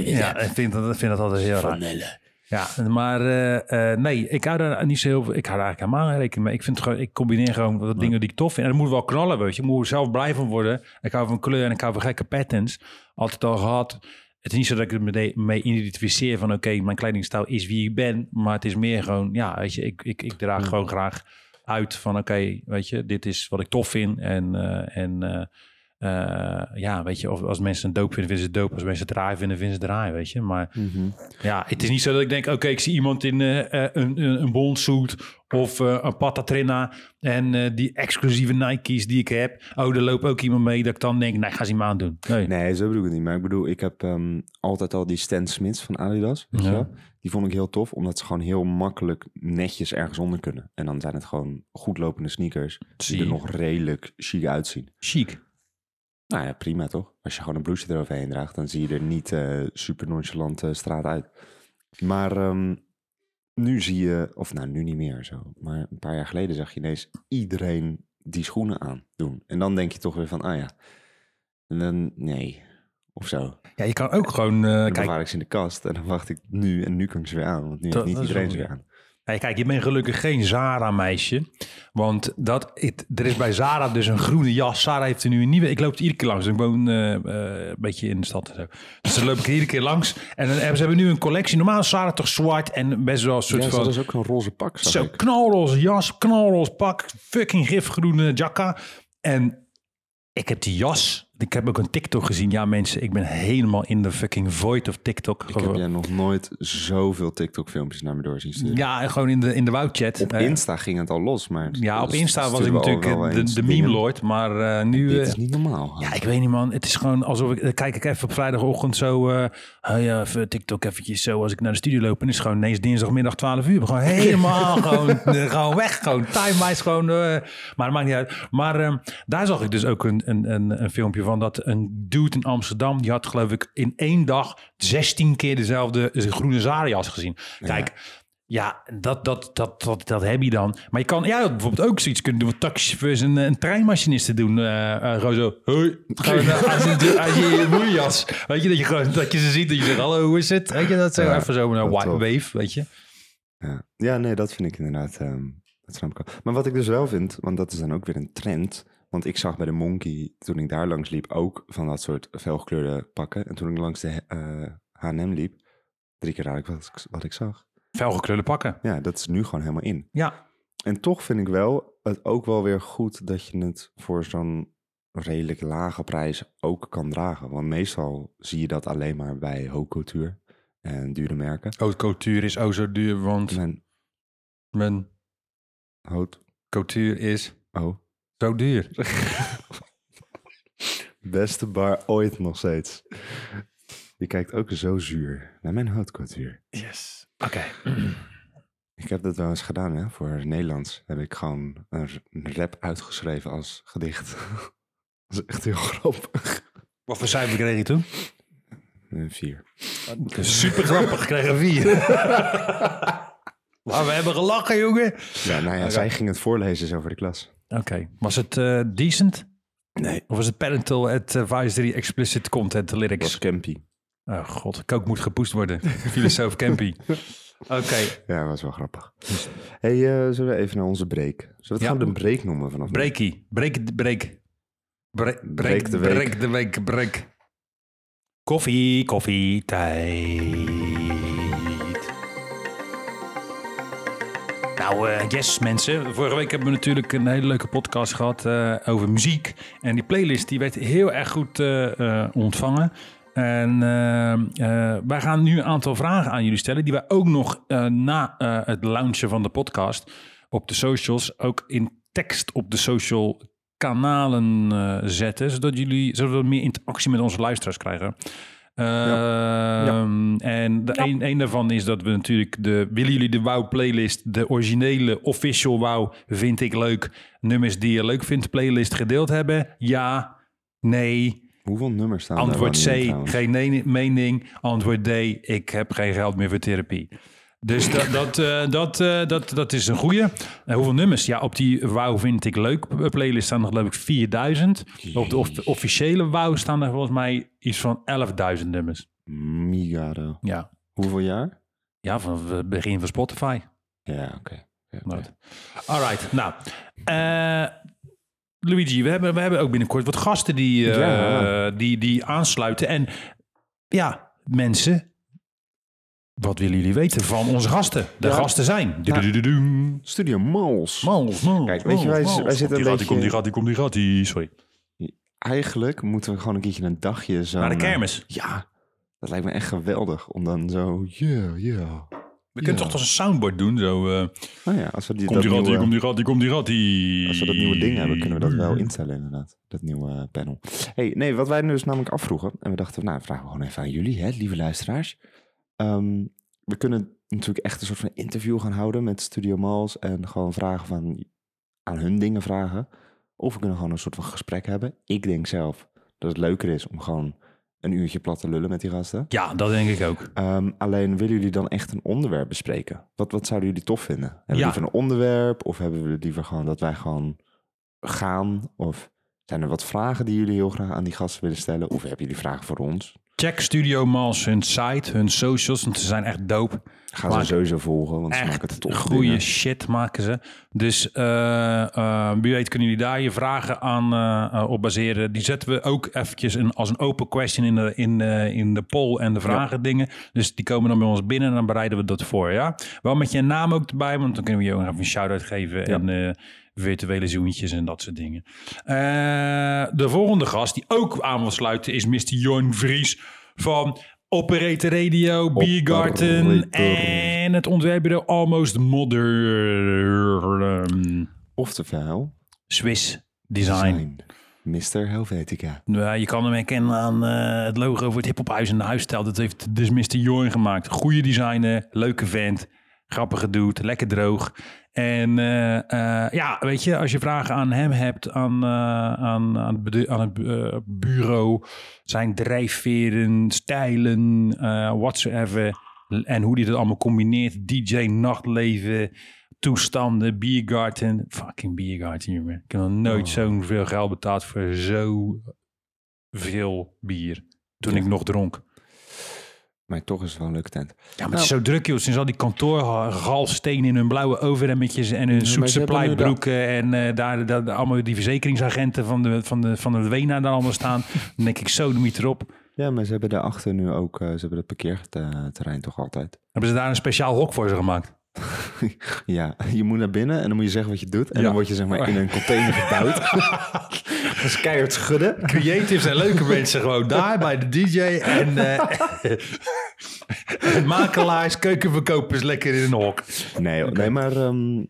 A: Ja, ik vind dat, vind dat altijd heel raar. Ja, maar eh, eh, nee, ik hou daar niet zo heel veel. Ik hou daar eigenlijk helemaal geen rekening mee. Ik vind het gewoon, ik combineer gewoon wat dingen die ik tof vind. En dat moet wel knallen, weet je. Ik moet er zelf blij van worden. Ik hou van kleur en ik hou van gekke patterns. Altijd al gehad. Het is niet zo dat ik er mee- mee identificeer van oké, mijn kledingstijl is wie ik ben. Maar het is meer gewoon, ja, weet je, ik, ik, ik draag gewoon graag uit van oké, weet je, dit is wat ik tof vind. En, eh, en eh, ja, weet je, of als mensen een doop vinden, vinden ze doop. Als mensen het draai vinden, vinden ze het draai, weet je. Maar
B: Mhm.
A: ja, het is niet zo dat ik denk, oké, ik zie iemand in eh, een, een, bondsuit of een patatrina en die exclusieve Nike's die ik heb. Oh, er loopt ook iemand mee dat ik dan denk, nee, ga ze hem aandoen. Nee.
B: Nee, zo bedoel ik het niet. Maar ik bedoel, ik heb ehm, altijd al die Stan Smiths van Adidas. Weet je wel? Die vond ik heel tof, omdat ze gewoon heel makkelijk netjes ergens onder kunnen. En dan zijn het gewoon goed lopende sneakers die er nog redelijk chic uitzien.
A: Chic.
B: Nou ja, prima toch? Als je gewoon een blouseje eroverheen draagt, dan zie je er niet eh, super nonchalant eh, straat uit. Maar ehm, nu zie je, of nou nu niet meer zo, maar een paar jaar geleden zag je ineens iedereen die schoenen aan doen. En dan denk je toch weer van, ah ja, en dan nee, of zo.
A: Ja, je kan ook gewoon, eh,
B: Dan
A: kijk,
B: bewaar ik ze in de kast en dan wacht ik nu en nu kan ik ze weer aan. Want nu heeft niet iedereen ze weer aan.
A: Ja, kijk, je bent gelukkig geen Zara-meisje. Want dat, het, er is bij Zara dus een groene jas. Zara heeft er nu een nieuwe. Ik loop er iedere keer langs. Ik woon eh, eh, een beetje in de stad en zo. Dus dan loop ik er iedere keer langs. En dan hebben ze hebben nu een collectie. Normaal is Zara toch zwart en best wel een soort
B: Ja,
A: van...
B: dat is ook een roze pak,
A: Zo,
B: ik.
A: knalroze jas, knalroze pak, fucking gifgroene jacka. En ik heb die jas. Ik heb ook een TikTok gezien. Ja, mensen, ik ben helemaal in de fucking void of TikTok.
B: Ik heb jij nog nooit zoveel TikTok-filmpjes naar me door zien sturen.
A: Ja, gewoon in de, in de woudchat.
B: Op
A: Eh,
B: Insta ging het al los, maar...
A: Ja, op Insta was ik natuurlijk eh, de, de
B: dingen.
A: meme lord, maar eh, nu...
B: Dit is niet normaal.
A: ja, ik weet niet man. Het is gewoon alsof ik... dan Kijk ik even op vrijdagochtend zo... oh ja, even TikTok eventjes zo als ik naar de studio loop. En is gewoon ineens dinsdagmiddag 12 uur. Gewoon helemaal gewoon, gewoon weg. Gewoon time-wise gewoon... eh, maar dat maakt niet uit. Maar eh, daar zag ik dus ook een, een, een, een filmpje van dat een dude in Amsterdam... die had geloof ik in één dag 16 keer dezelfde eh, groene Zarias gezien. Kijk... Ja, dat, dat, dat, dat, dat heb je dan. Maar je kan ja, bijvoorbeeld ook zoiets kunnen doen wat taxichauffeurs en, een treinmachinisten doen. eh eh, gewoon zo, hoi, eh, als je, weet je, dat je gewoon, dat je ze ziet, dat je zegt, hallo, hoe is het? Weet je, dat zo
B: Ja,
A: even zo een
B: wel
A: wa-
B: tof.
A: wave, weet je.
B: Ja. ja, nee, dat vind ik inderdaad... dat snap ik wel. Maar wat ik dus wel vind, want dat is dan ook weer een trend... Want ik zag bij de Monkey, toen ik daar langs liep, ook van dat soort felgekleurde pakken. En toen ik langs de eh, H&M liep, drie keer raad ik wat, ik- wat ik zag.
A: Felgekleurde pakken.
B: Ja, dat is nu gewoon helemaal in.
A: Ja,
B: En toch vind ik wel het ook wel weer goed dat je het voor zo'n redelijk lage prijs ook kan dragen. Want meestal zie je dat alleen maar bij haute couture en dure merken.
A: haute couture is ook zo duur, want
B: Mijn
A: men...
B: haute
A: Couture is
B: Oh,
A: zo duur.
B: beste bar ooit nog steeds. Je kijkt ook zo zuur naar mijn houtcultuur.
A: Yes. Oké.
B: Ik heb dat wel eens gedaan, hè. Voor Nederlands heb ik gewoon een r- een rap uitgeschreven als gedicht. dat is echt heel grappig.
A: Wat voor cijfer kreeg je toen?
B: Een vier.
A: Super grappig, kregen vier. maar we hebben gelachen, jongen.
B: Ja, nou ja, zij ging het voorlezen zo voor de klas.
A: Oké. Was het eh, decent?
B: Nee.
A: Of was het parental advisory explicit content lyrics?
B: was campy.
A: Oh god, kook moet gepoest worden. Filosoof Campy. Oké.
B: Ja, dat was wel grappig. hey, eh, zullen we even naar onze break? Zullen we het
A: Ja.
B: gewoon de break noemen vanaf nu?
A: Breakie. Break, break. Break, break,
B: Break de week.
A: break de week. Break. Koffie, koffie, tijd. Nou, eh, yes mensen. Vorige week hebben we natuurlijk een hele leuke podcast gehad eh, over muziek. En die playlist die werd heel erg goed eh, ontvangen. En wij gaan nu een aantal vragen aan jullie stellen... die wij ook nog na het launchen van de podcast op de socials... ook in tekst op de social kanalen zetten... zodat, jullie, zodat we meer interactie met onze luisteraars krijgen. Ehm, En de een, een daarvan is dat we natuurlijk de... Willen jullie de WOW playlist, de originele official WOW vind ik leuk... nummers die je leuk vindt playlist gedeeld hebben? Ja, nee...
B: Hoeveel nummers staan er
A: Antwoord C,
B: in
A: geen mening. Antwoord D, ik heb geen geld meer voor therapie. Dus dat, dat, eh, dat, eh, dat, dat is een goeie. En hoeveel nummers? Ja, op die Wauw vind ik leuk playlist staan er geloof ik 4000. Op de of- officiële Wauw staan er volgens mij iets van 11.000 nummers.
B: Migado.
A: Ja,
B: Hoeveel jaar?
A: ja van het begin van Spotify.
B: Ja, oké. Ja.
A: Right. Alright, nou. eh, Luigi, we hebben, we hebben ook binnenkort wat gasten die, eh,
B: Ja.
A: die, die aansluiten. En ja, mensen, wat willen jullie weten van onze gasten? De
B: Ja.
A: gasten zijn.
B: Ja. Studio Mals.
A: Mals, mals,
B: Kijk, weet je, wij-
A: mals,
B: wij zitten een
A: Komt die gaat, die
B: beetje-
A: komt die gaat, die komt die gaat, die- Sorry.
B: Eigenlijk moeten we gewoon een keertje een dagje zo...
A: Naar de kermis.
B: Ja, dat lijkt me echt geweldig. Om dan zo... Yeah, yeah.
A: We kunnen toch toch een soundboard doen? Zo, eh,
B: Nou ja, als we die,
A: komt die
B: nieuwe-
A: komt die gaat, die komt die gaat, die...
B: Als we dat nieuwe ding hebben, kunnen we dat wel instellen inderdaad. Dat nieuwe eh, panel. hey, nee, wat wij dus namelijk afvroegen. En we dachten, nou, vragen we gewoon even aan jullie, hè, lieve luisteraars. Ehm, we kunnen natuurlijk echt een soort van interview gaan houden met Studio Mals. En gewoon vragen van, aan hun dingen vragen. Of we kunnen gewoon een soort van gesprek hebben. Ik denk zelf dat het leuker is om gewoon een uurtje plat te lullen met die gasten.
A: Ja, dat denk ik ook.
B: Ehm, alleen willen jullie dan echt een onderwerp bespreken? Wat, wat zouden jullie tof vinden? Hebben we
A: Ja.
B: liever een onderwerp? Of hebben we liever gewoon dat wij gewoon gaan? Of zijn er wat vragen die jullie heel graag aan die gasten willen stellen? Of hebben jullie vragen voor ons?
A: Check Studio Mals hun site, hun socials, want ze zijn echt dope.
B: Gaan
A: Maak-
B: ze sowieso volgen, want ze maken het tof.
A: goede shit maken ze. Dus eh, eh, wie weet kunnen jullie daar je vragen aan eh, op baseren. Die zetten we ook eventjes in, als een open question in de, in, in de poll en de vragen dingen. Dus die komen dan bij ons binnen en dan bereiden we dat voor. Ja? Wel met je naam ook erbij, want dan kunnen we je ook even een shout-out geven. En eh, virtuele zoentjes en dat soort dingen. Eh, de volgende gast die ook aan wil sluiten is Mr. Jorn Vries van Operator Radio, Biergarten
B: Operator.
A: en het ontwerpbureau Almost Modern.
B: Oftewel,
A: Swiss Design.
B: Mr. Helvetica.
A: Nou, je kan hem herkennen aan eh, het logo voor het hiphophuis en de huisstijl. Dat heeft dus Mr. Jorn gemaakt. Goede designer, leuke vent, grappige dude, lekker droog. En eh, eh, ja, weet je, als je vragen aan hem hebt, aan, eh, aan, aan het, aan het bureau, zijn drijfveren, stijlen, whatsoever. En hoe die dat allemaal combineert. DJ, nachtleven, toestanden, biergarten. Fucking biergarten, jongen. Ik heb nog nooit
B: Oh.
A: zo'n veel geld betaald voor zo veel bier. Toen ik nog dronk.
B: Maar toch is het wel een leuke tent.
A: Ja, maar het is zo druk, joh. Sinds al die kantoorgalstenen in hun blauwe overhemmetjes en hun zoet supply broeken. En eh, daar, daar, allemaal die verzekeringsagenten van de, van de, van de Wena daar allemaal staan. Dan denk ik zo, de miet erop.
B: Ja, maar ze hebben daarachter nu ook, eh, ze hebben dat parkeerterrein toch altijd.
A: Hebben ze daar een speciaal hok voor ze gemaakt?
B: Ja, je moet naar binnen en dan moet je zeggen wat je doet. En
A: Ja.
B: dan word je zeg maar in een container gedouwd. dat is keihard schudden.
A: Creatives en leuke mensen gewoon daar bij de DJ. En, eh, en makelaars, keukenverkopers lekker in een hok.
B: Nee, nee maar ehm,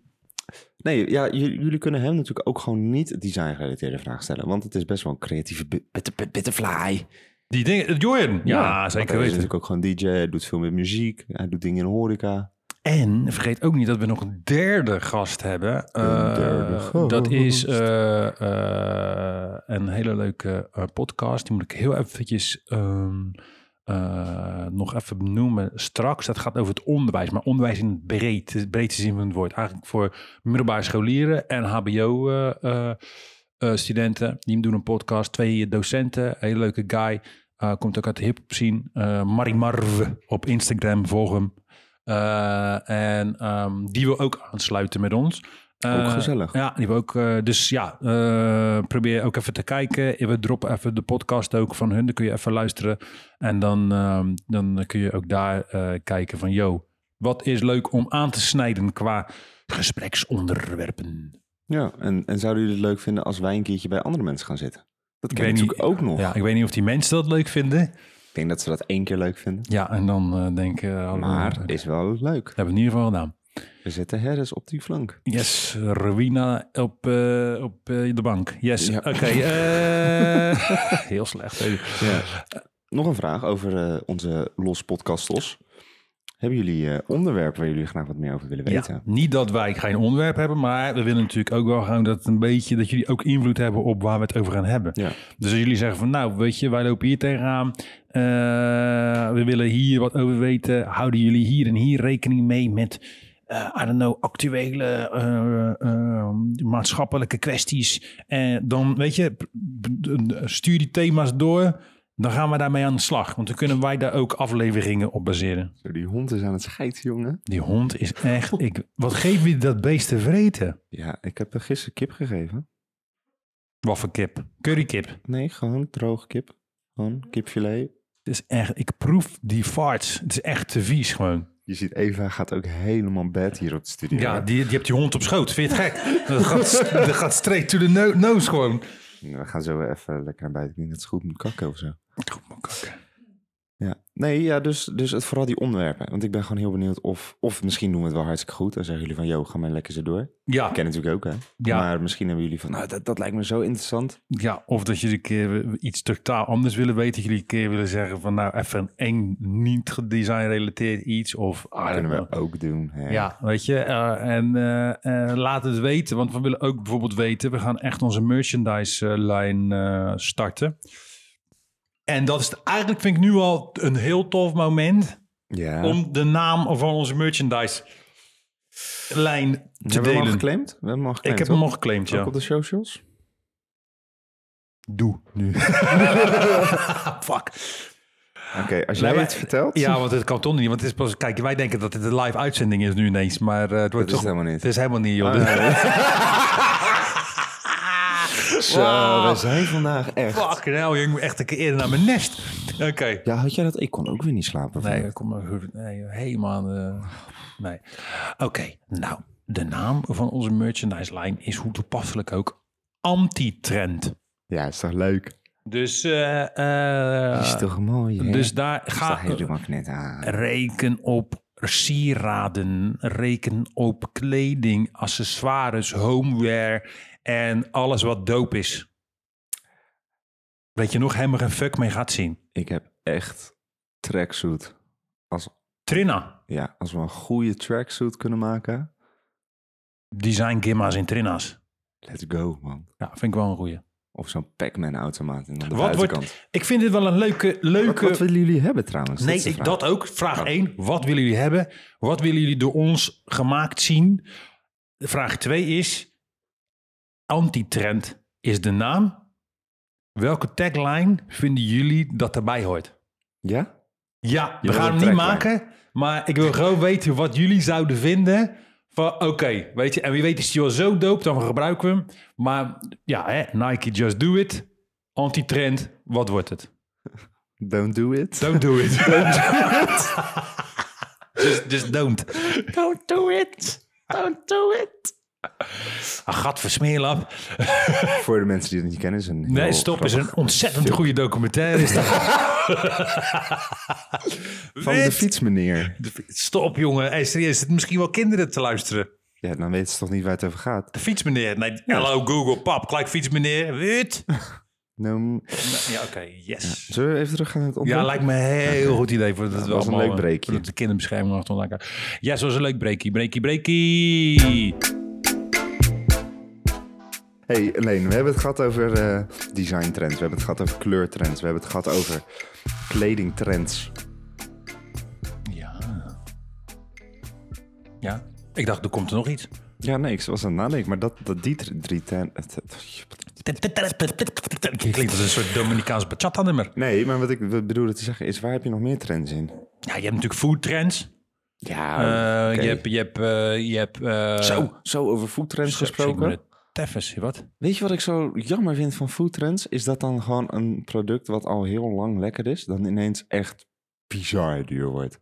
B: Nee, ja, jullie kunnen hem natuurlijk ook gewoon niet design-gerelateerde vragen stellen. Want het is best wel een creatieve bi- bit- bit- bitterfly.
A: Die dingen, Jordan. Ja,
B: want
A: zeker
B: Hij is
A: weten.
B: natuurlijk ook gewoon DJ, hij doet veel met muziek, hij doet dingen in de horeca.
A: En vergeet ook niet dat we nog een derde gast hebben. Eh,
B: derde gast.
A: Dat is eh, eh, een hele leuke podcast. Die moet ik heel eventjes ehm, eh, nog even benoemen straks. Dat gaat over het onderwijs, maar onderwijs in het breed, de breedste zin van het woord. Eigenlijk voor middelbare scholieren en HBO-studenten. die doen een podcast, twee docenten, hele leuke guy. Komt ook uit de scene. Eh, Marimarv op Instagram, volg hem. Eh, en ehm, die wil ook aansluiten met ons.
B: Ook
A: Eh,
B: gezellig.
A: Ja, die wil ook. eh, dus ja, eh, probeer ook even te kijken. We droppen even de podcast ook van hun. Dan kun je even luisteren. En dan, ehm, dan kun je ook daar kijken van, yo, wat is leuk om aan te snijden qua gespreksonderwerpen.
B: Ja, en, en zouden jullie het leuk vinden als wij een keertje bij andere mensen gaan zitten? Dat
A: Ik weet
B: natuurlijk ook nog.
A: Ja, ik weet niet of die mensen dat leuk vinden.
B: Denk dat ze dat één keer leuk vinden.
A: Ja, en dan eh denken, uh,
B: Maar is wel leuk.
A: dat hebben we in ieder geval gedaan.
B: We zetten Harris op die flank.
A: Yes, Rowena op, eh, op de bank. Yes,
B: Ja.
A: oké. heel slecht.
B: Ja. Nog een vraag over onze Los Podcastos. Hebben jullie eh, onderwerpen waar jullie graag wat meer over willen weten?
A: Ja, niet dat wij geen onderwerp hebben, maar we willen natuurlijk ook wel gaan dat een beetje dat jullie ook invloed hebben op waar we het over gaan hebben.
B: Ja.
A: Dus als jullie zeggen van nou, weet je, wij lopen hier tegenaan, eh, we willen hier wat over weten, houden jullie hier en hier rekening mee met, eh I don't know, actuele maatschappelijke kwesties. En dan weet je, stuur die thema's door. Dan gaan we daarmee aan de slag. Want dan kunnen wij daar ook afleveringen op baseren.
B: Zo, die hond is aan het scheiden, jongen.
A: Die hond is echt. Ik, wat geef je dat beest te vreten?
B: Ja, ik heb er gisteren kip gegeven.
A: Wat voor kip? Currykip.
B: Nee, gewoon droge kip. Gewoon kipfilet.
A: Het is echt. Ik proef die farts. Het is echt te vies gewoon.
B: Je ziet Eva gaat ook helemaal bad hier op de studio.
A: Ja, die, die hebt die hond op schoot. Vind je het gek? Dat gaat, dat gaat straight to the no- nose gewoon.
B: We gaan zo even lekker naar buiten. Ik denk dat ze goed moet kakken of zo.
A: Goed, maar kakken.
B: Ja, nee, ja, dus, dus het, vooral die onderwerpen. Want ik ben gewoon heel benieuwd of, of misschien doen we het wel hartstikke goed. Dan zeggen jullie van, yo, ga maar lekker zo door.
A: Ja,
B: Ik ken natuurlijk ook, hè.
A: Ja.
B: Maar misschien hebben jullie van, nou, dat, dat lijkt me zo interessant.
A: ja, of dat jullie een keer iets totaal anders willen weten. Dat jullie een keer willen zeggen van nou even een eng niet gedesign-relateerd iets. Of don't
B: kunnen we ook doen. Hè.
A: Ja, weet je. eh, en eh, eh, laat het weten, want we willen ook bijvoorbeeld weten, we gaan echt onze merchandise-lijn starten. En dat is eigenlijk, vind ik nu al een heel tof moment
B: ja.
A: om de naam van onze merchandise-lijn te
B: hebben we hem al
A: delen.
B: geclaimd? We hebben hem al geclaimd,
A: Ik heb hem al geclaimd,
B: Ook
A: ja.
B: op de socials?
A: Doe nu. Fuck.
B: Oké, als
A: Nee,
B: jij
A: maar-
B: het vertelt.
A: Ja, want het kan toch niet. Want het is pas, kijk, wij denken dat het een live uitzending is nu ineens. Maar eh, het wordt
B: Dat is
A: toch.
B: het helemaal niet.
A: Het is helemaal niet, joh.
B: Ah, nee. Zo,
A: Wow.
B: we zijn vandaag echt.
A: Fucking hell, ik moet echt een keer eerder naar mijn nest. Oké.
B: Ja, had jij dat? Ik kon ook weer niet slapen.
A: Nee,
B: vannacht.
A: kom maar. Nee, helemaal. de- nee. Oké, nou, de naam van onze merchandise-lijn is hoe toepasselijk ook anti-trend.
B: Ja, is toch leuk?
A: Dus, eh, eh,
B: is toch mooi, hè?
A: dus daar ga
B: aan.
A: reken op sieraden, reken op kleding, accessoires, homeware en alles wat doop is. Weet je nog helemaal geen fuck mee gaat zien.
B: Ik heb echt tracksuit. Als,
A: Trina.
B: ja, als we een goede tracksuit kunnen maken,
A: Design gimma's in Trina's.
B: let's go, man.
A: Ja, vind ik wel een goeie.
B: Of zo'n Pac-Man automaat en dan de
A: Wat
B: buitenkant.
A: wordt, ik vind dit wel een leuke...
B: Wat,
A: leuke
B: wat willen jullie hebben trouwens?
A: nee, ik, dat ook. Vraag
B: Oh.
A: 1. Wat willen jullie hebben? Wat willen jullie door ons gemaakt zien? Vraag 2 is... Antitrend is de naam. Welke tagline vinden jullie dat erbij hoort?
B: Ja?
A: Ja, we gaan hem niet
B: tagline.
A: maken. Maar ik wil gewoon weten wat jullie zouden vinden. Van oké, weet je. En wie weet is die wel zo dope, dan gebruiken we hem. Maar ja, hè, Nike Just Do It. Antitrend, wat wordt het?
B: Don't do it.
A: Don't do it. don't do it. just, just don't.
B: Don't do it. Don't do it.
A: Gat versmeerlap.
B: Voor de mensen die het niet kennen, is een
A: Nee, stop. is een ontzettend
B: film.
A: goede documentaire. Is dat.
B: Van de
A: Wit.
B: fietsmeneer.
A: Stop, jongen. Hey, serieus, het misschien wel kinderen te luisteren.
B: Ja, dan weten ze toch niet waar het over gaat.
A: De fietsmeneer. Nee, hallo Google, pap, gelijk fietsmeneer. Wit.
B: Nou,
A: Ja, oké, yes.
B: zullen we even terug gaan naar het
A: Ja,
B: onderwerp?
A: lijkt me een heel goed idee. Voor dat,
B: dat was een leuk breekje.
A: voor De kinderbescherming aan. Ja, zo was een leuk breakie. Breakie, breakie.
B: Hey, Leen, we hebben het gehad over eh design trends. We hebben het gehad over kleurtrends. We hebben het gehad over kledingtrends.
A: Ja. Ja. Ik dacht, er komt er nog iets.
B: Ja, nee, ik was aan het nadenken. Maar dat, dat die drie-.
A: Klinkt als een soort Dominicaans bachata-nummer.
B: Nee, maar wat ik bedoelde te zeggen is, waar heb je nog meer trends in?
A: Ja, je hebt natuurlijk food trends.
B: Ja, oké.
A: Je hebt... Je hebt, eh, je hebt
B: Zo, zo over foodtrends gesproken.
A: Wat?
B: Weet je wat ik zo jammer vind van foodtrends? Is dat dan gewoon een product wat al heel lang lekker is, dan ineens echt bizar duur wordt.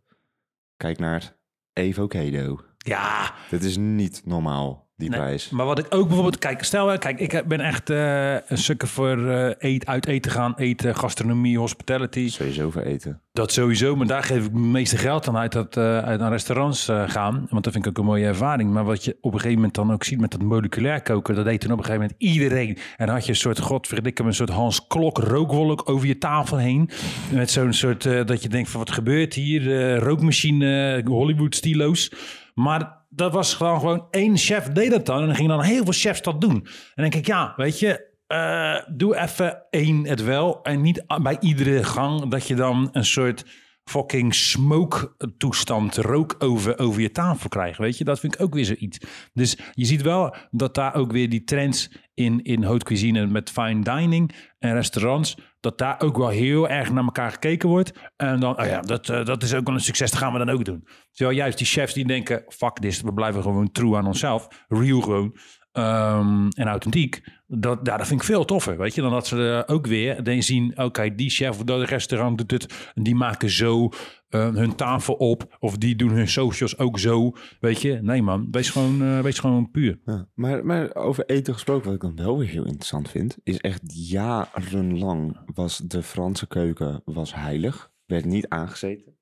B: Kijk naar Evocado.
A: Ja,
B: Dit is niet normaal, die
A: Nee,
B: prijs.
A: Maar wat ik ook bijvoorbeeld, kijk, stel, kijk, ik ben echt eh, een sukker voor eet, uit eten gaan, eten, gastronomie, hospitality.
B: Sowieso voor eten.
A: Dat sowieso, maar daar geef ik het meeste geld aan uit, dat, eh, uit aan restaurants gaan. Want dat vind ik ook een mooie ervaring. Maar wat je op een gegeven moment dan ook ziet met dat moleculair koken, dat deed toen op een gegeven moment iedereen. En had je een soort, godverdikke, een soort Hans Klok rookwolk over je tafel heen. Met zo'n soort, dat je denkt van wat gebeurt hier? Rookmachine, Hollywood stilo's. Maar dat was gewoon, gewoon één chef deed dat dan. En dan gingen dan heel veel chefs dat doen. En dan denk ik, ja, weet je, eh, doe even één het wel. En niet bij iedere gang dat je dan een soort fucking smoke toestand, rook over, over je tafel krijgt. Weet je, dat vind ik ook weer zoiets. Dus je ziet wel dat daar ook weer die trends in, in haute cuisine met fine dining en restaurants, dat daar ook wel heel erg naar elkaar gekeken wordt. En dan, oh ja, dat, eh, dat is ook wel een succes, dat gaan we dan ook doen. Terwijl juist die chefs die denken, fuck this, we blijven gewoon true aan onszelf, real gewoon. Ehm, en authentiek, dat, ja, dat vind ik veel toffer, weet je. Dan dat ze ook weer dan zien, oké, die chef of dat restaurant doet het, en die maken zo eh, hun tafel op, of die doen hun socials ook zo, weet je. Nee man, wees gewoon, eh, wees gewoon puur.
B: Ja. Maar, maar over eten gesproken, wat ik dan wel weer heel interessant vind, is echt jarenlang was de Franse keuken was heilig. Werd niet aangezeten.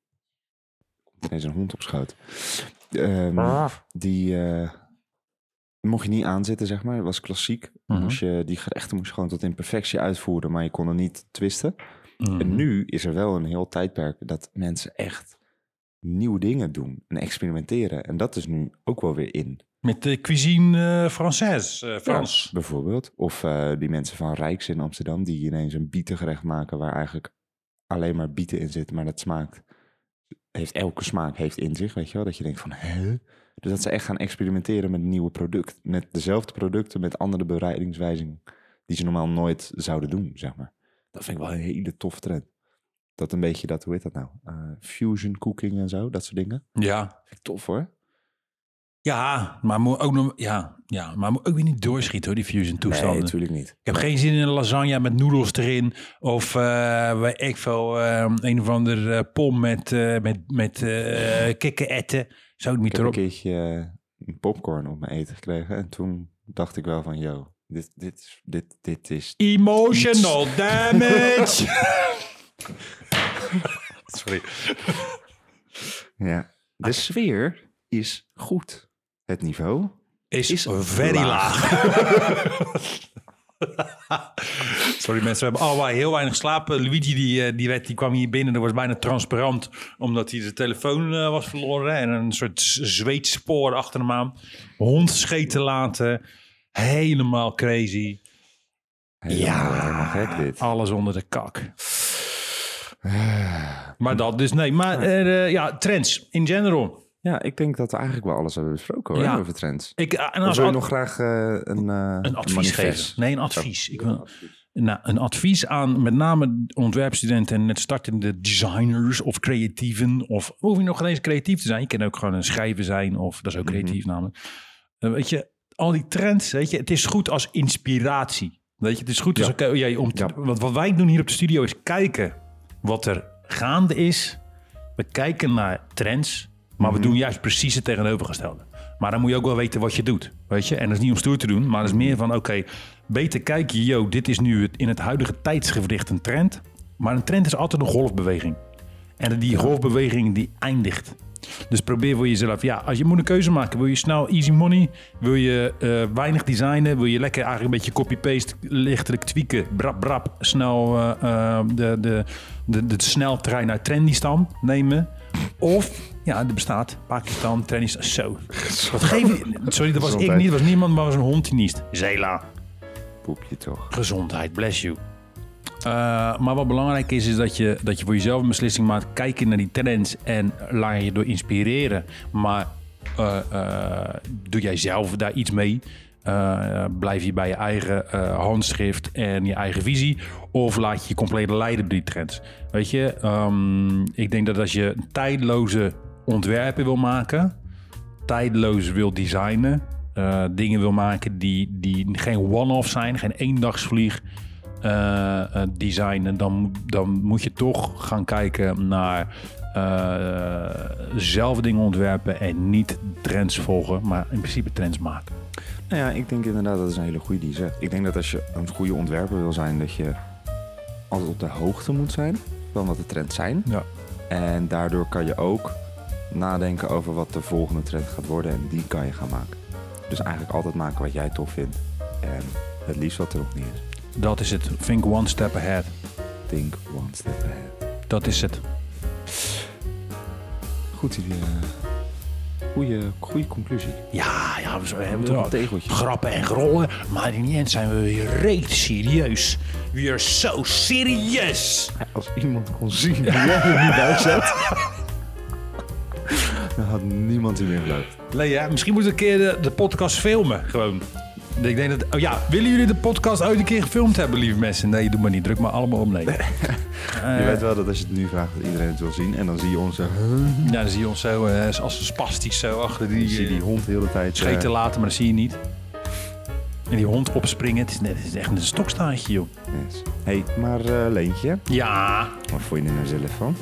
B: Er is een hond op schoot. Ehm, die eh, mocht je niet aanzetten, zeg maar. Het was klassiek.
A: Mhm.
B: moest je, die gerechten moest je gewoon tot in perfectie uitvoeren, maar je kon er niet twisten.
A: Mhm.
B: En nu is er wel een heel tijdperk dat mensen echt nieuwe dingen doen en experimenteren. En dat is nu ook wel weer in.
A: Met de cuisine eh Française, eh, Frans.
B: Ja, bijvoorbeeld. Of eh, die mensen van Rijks in Amsterdam die ineens een bietengerecht maken waar eigenlijk alleen maar bieten in zit, maar dat smaakt. Heeft elke smaak heeft in zich, weet je wel? Dat je denkt van, hè? Dus dat ze echt gaan experimenteren met nieuwe product. Met dezelfde producten, met andere bereidingswijzingen die ze normaal nooit zouden doen, zeg maar. Dat vind ik wel een hele toffe trend. Dat een beetje dat, hoe heet dat nou? Eh, fusion cooking en zo, dat soort dingen.
A: Ja.
B: Vind ik tof hoor.
A: Ja, maar moet ook nog, ja, ja, maar moet ook weer niet doorschieten hoor, die fusion toestanden.
B: Nee, natuurlijk niet.
A: Ik heb geen zin in een lasagne met noedels erin. Of uh, ik veel, uh, een of ander uh, pom met, uh, met, met uh, kikkererwten. Zo niet
B: Ik heb
A: erop.
B: een keertje uh, een popcorn op mijn eten gekregen. En toen dacht ik wel van, yo, dit, dit, is- dit, dit is...
A: Emotional damage. Sorry.
B: Ja, de sfeer is goed. Het niveau
A: Is,
B: Is
A: very
B: laag.
A: laag. Sorry mensen, we hebben allemaal heel weinig geslapen. Luigi die, eh, die, werd, die kwam hier binnen, dat was bijna transparant. Omdat hij de telefoon eh, was verloren. En een soort zweetspoor achter hem aan. Hond scheten laten. Helemaal crazy.
B: helemaal, helemaal gek dit.
A: Alles onder de kak. Maar dat dus nee. Maar eh, ja, trends in general.
B: Ja, ik denk dat we eigenlijk wel alles hebben besproken hoor,
A: Ja.
B: over trends.
A: Ik, eh, en als
B: wil je nog graag eh, een, eh,
A: een advies
B: manifest?
A: geven. Nee, een advies. Ik wil, nou, een advies aan met name ontwerpstudenten en net startende designers of creatieven. Of hoef je nog geen eens creatief te zijn. Je kan ook gewoon een schrijver zijn of dat is ook creatief namelijk. Weet je, al die trends, weet je, het is goed als inspiratie. Weet je, het is goed als
B: Ja.
A: oh, om te-
B: Ja.
A: want wat wij doen hier op de studio is kijken wat er gaande is. We kijken naar trends, maar we doen juist precies het tegenovergestelde. Maar dan moet je ook wel weten wat je doet, weet je. En dat is niet om stoer te doen, maar dat is meer van, oké, beter kijken, yo, dit is nu het, in het huidige tijdsgewricht een trend. Maar een trend is altijd een golfbeweging. En die golfbeweging die eindigt. Dus probeer voor jezelf. Ja, als je moet een keuze maken. Wil je snel easy money? Wil je eh, weinig designen? Wil je lekker eigenlijk een beetje copy-paste, lichtelijk tweaken? Brap, brap, snel eh, de, de, de, de sneltrein naar Trendistan nemen? Of, ja, er bestaat Pakistan, Trendistan. Zo. Wat geef je? Sorry, dat was ik niet. Dat was niemand, maar was een hond die niest. Zela.
B: Poepje toch.
A: Gezondheid, bless you. Eh, maar wat belangrijk is, is dat je, dat je voor jezelf een beslissing maakt. Kijken naar die trends en laat je door inspireren. Maar eh, eh, doe jij zelf daar iets mee? Blijf je bij je eigen handschrift en je eigen visie? Of laat je je compleet leiden door die trends? Weet je, ehm, ik denk dat als je tijdloze ontwerpen wil maken, tijdloos wil designen. eh, dingen wil maken die, die geen one-off zijn, geen eendagsvlieg eh, designen. Dan, dan moet je toch gaan kijken naar eh, zelf dingen ontwerpen en niet trends volgen, maar in principe trends maken.
B: Nou ja, ik denk inderdaad dat is een hele goede die je zegt. Ik denk dat als je een goede ontwerper wil zijn, dat je altijd op de hoogte moet zijn van wat de trends zijn.
A: Ja.
B: En daardoor kan je ook nadenken over wat de volgende trend gaat worden en die kan je gaan maken. Dus eigenlijk altijd maken wat jij tof vindt. En het liefst wat er nog niet is.
A: Dat is het. Think one step ahead.
B: Think one step ahead.
A: Dat is het.
B: Goed idee. Goeie, goeie conclusie.
A: Ja, ja we hebben
B: Toch een tegeltje.
A: grappen en grollen, maar in die end zijn we weer reet serieus. We are so serious.
B: Als iemand kon zien hoe jij er niet bij zat, dan had niemand u meer.
A: Nee, ja, misschien moet ik een keer de, de podcast filmen, gewoon. Ik denk dat, oh ja, willen jullie de podcast ooit een keer gefilmd hebben, lieve mensen? Nee, doe maar niet. Druk maar allemaal om, nee.
B: je weet wel dat als je het nu vraagt, dat iedereen het wil zien. En dan zie je onze,
A: Ja, dan zie je ons zo eh, als een spastisch zo achter die,
B: je ziet die hond de hele tijd.
A: scheten
B: eh,
A: laten, maar dat zie je niet. En die hond opspringen, het is, net, het is echt een stokstaartje, joh.
B: yes. hey, maar eh, Leentje,
A: Ja,
B: wat vond je er nou zelf van?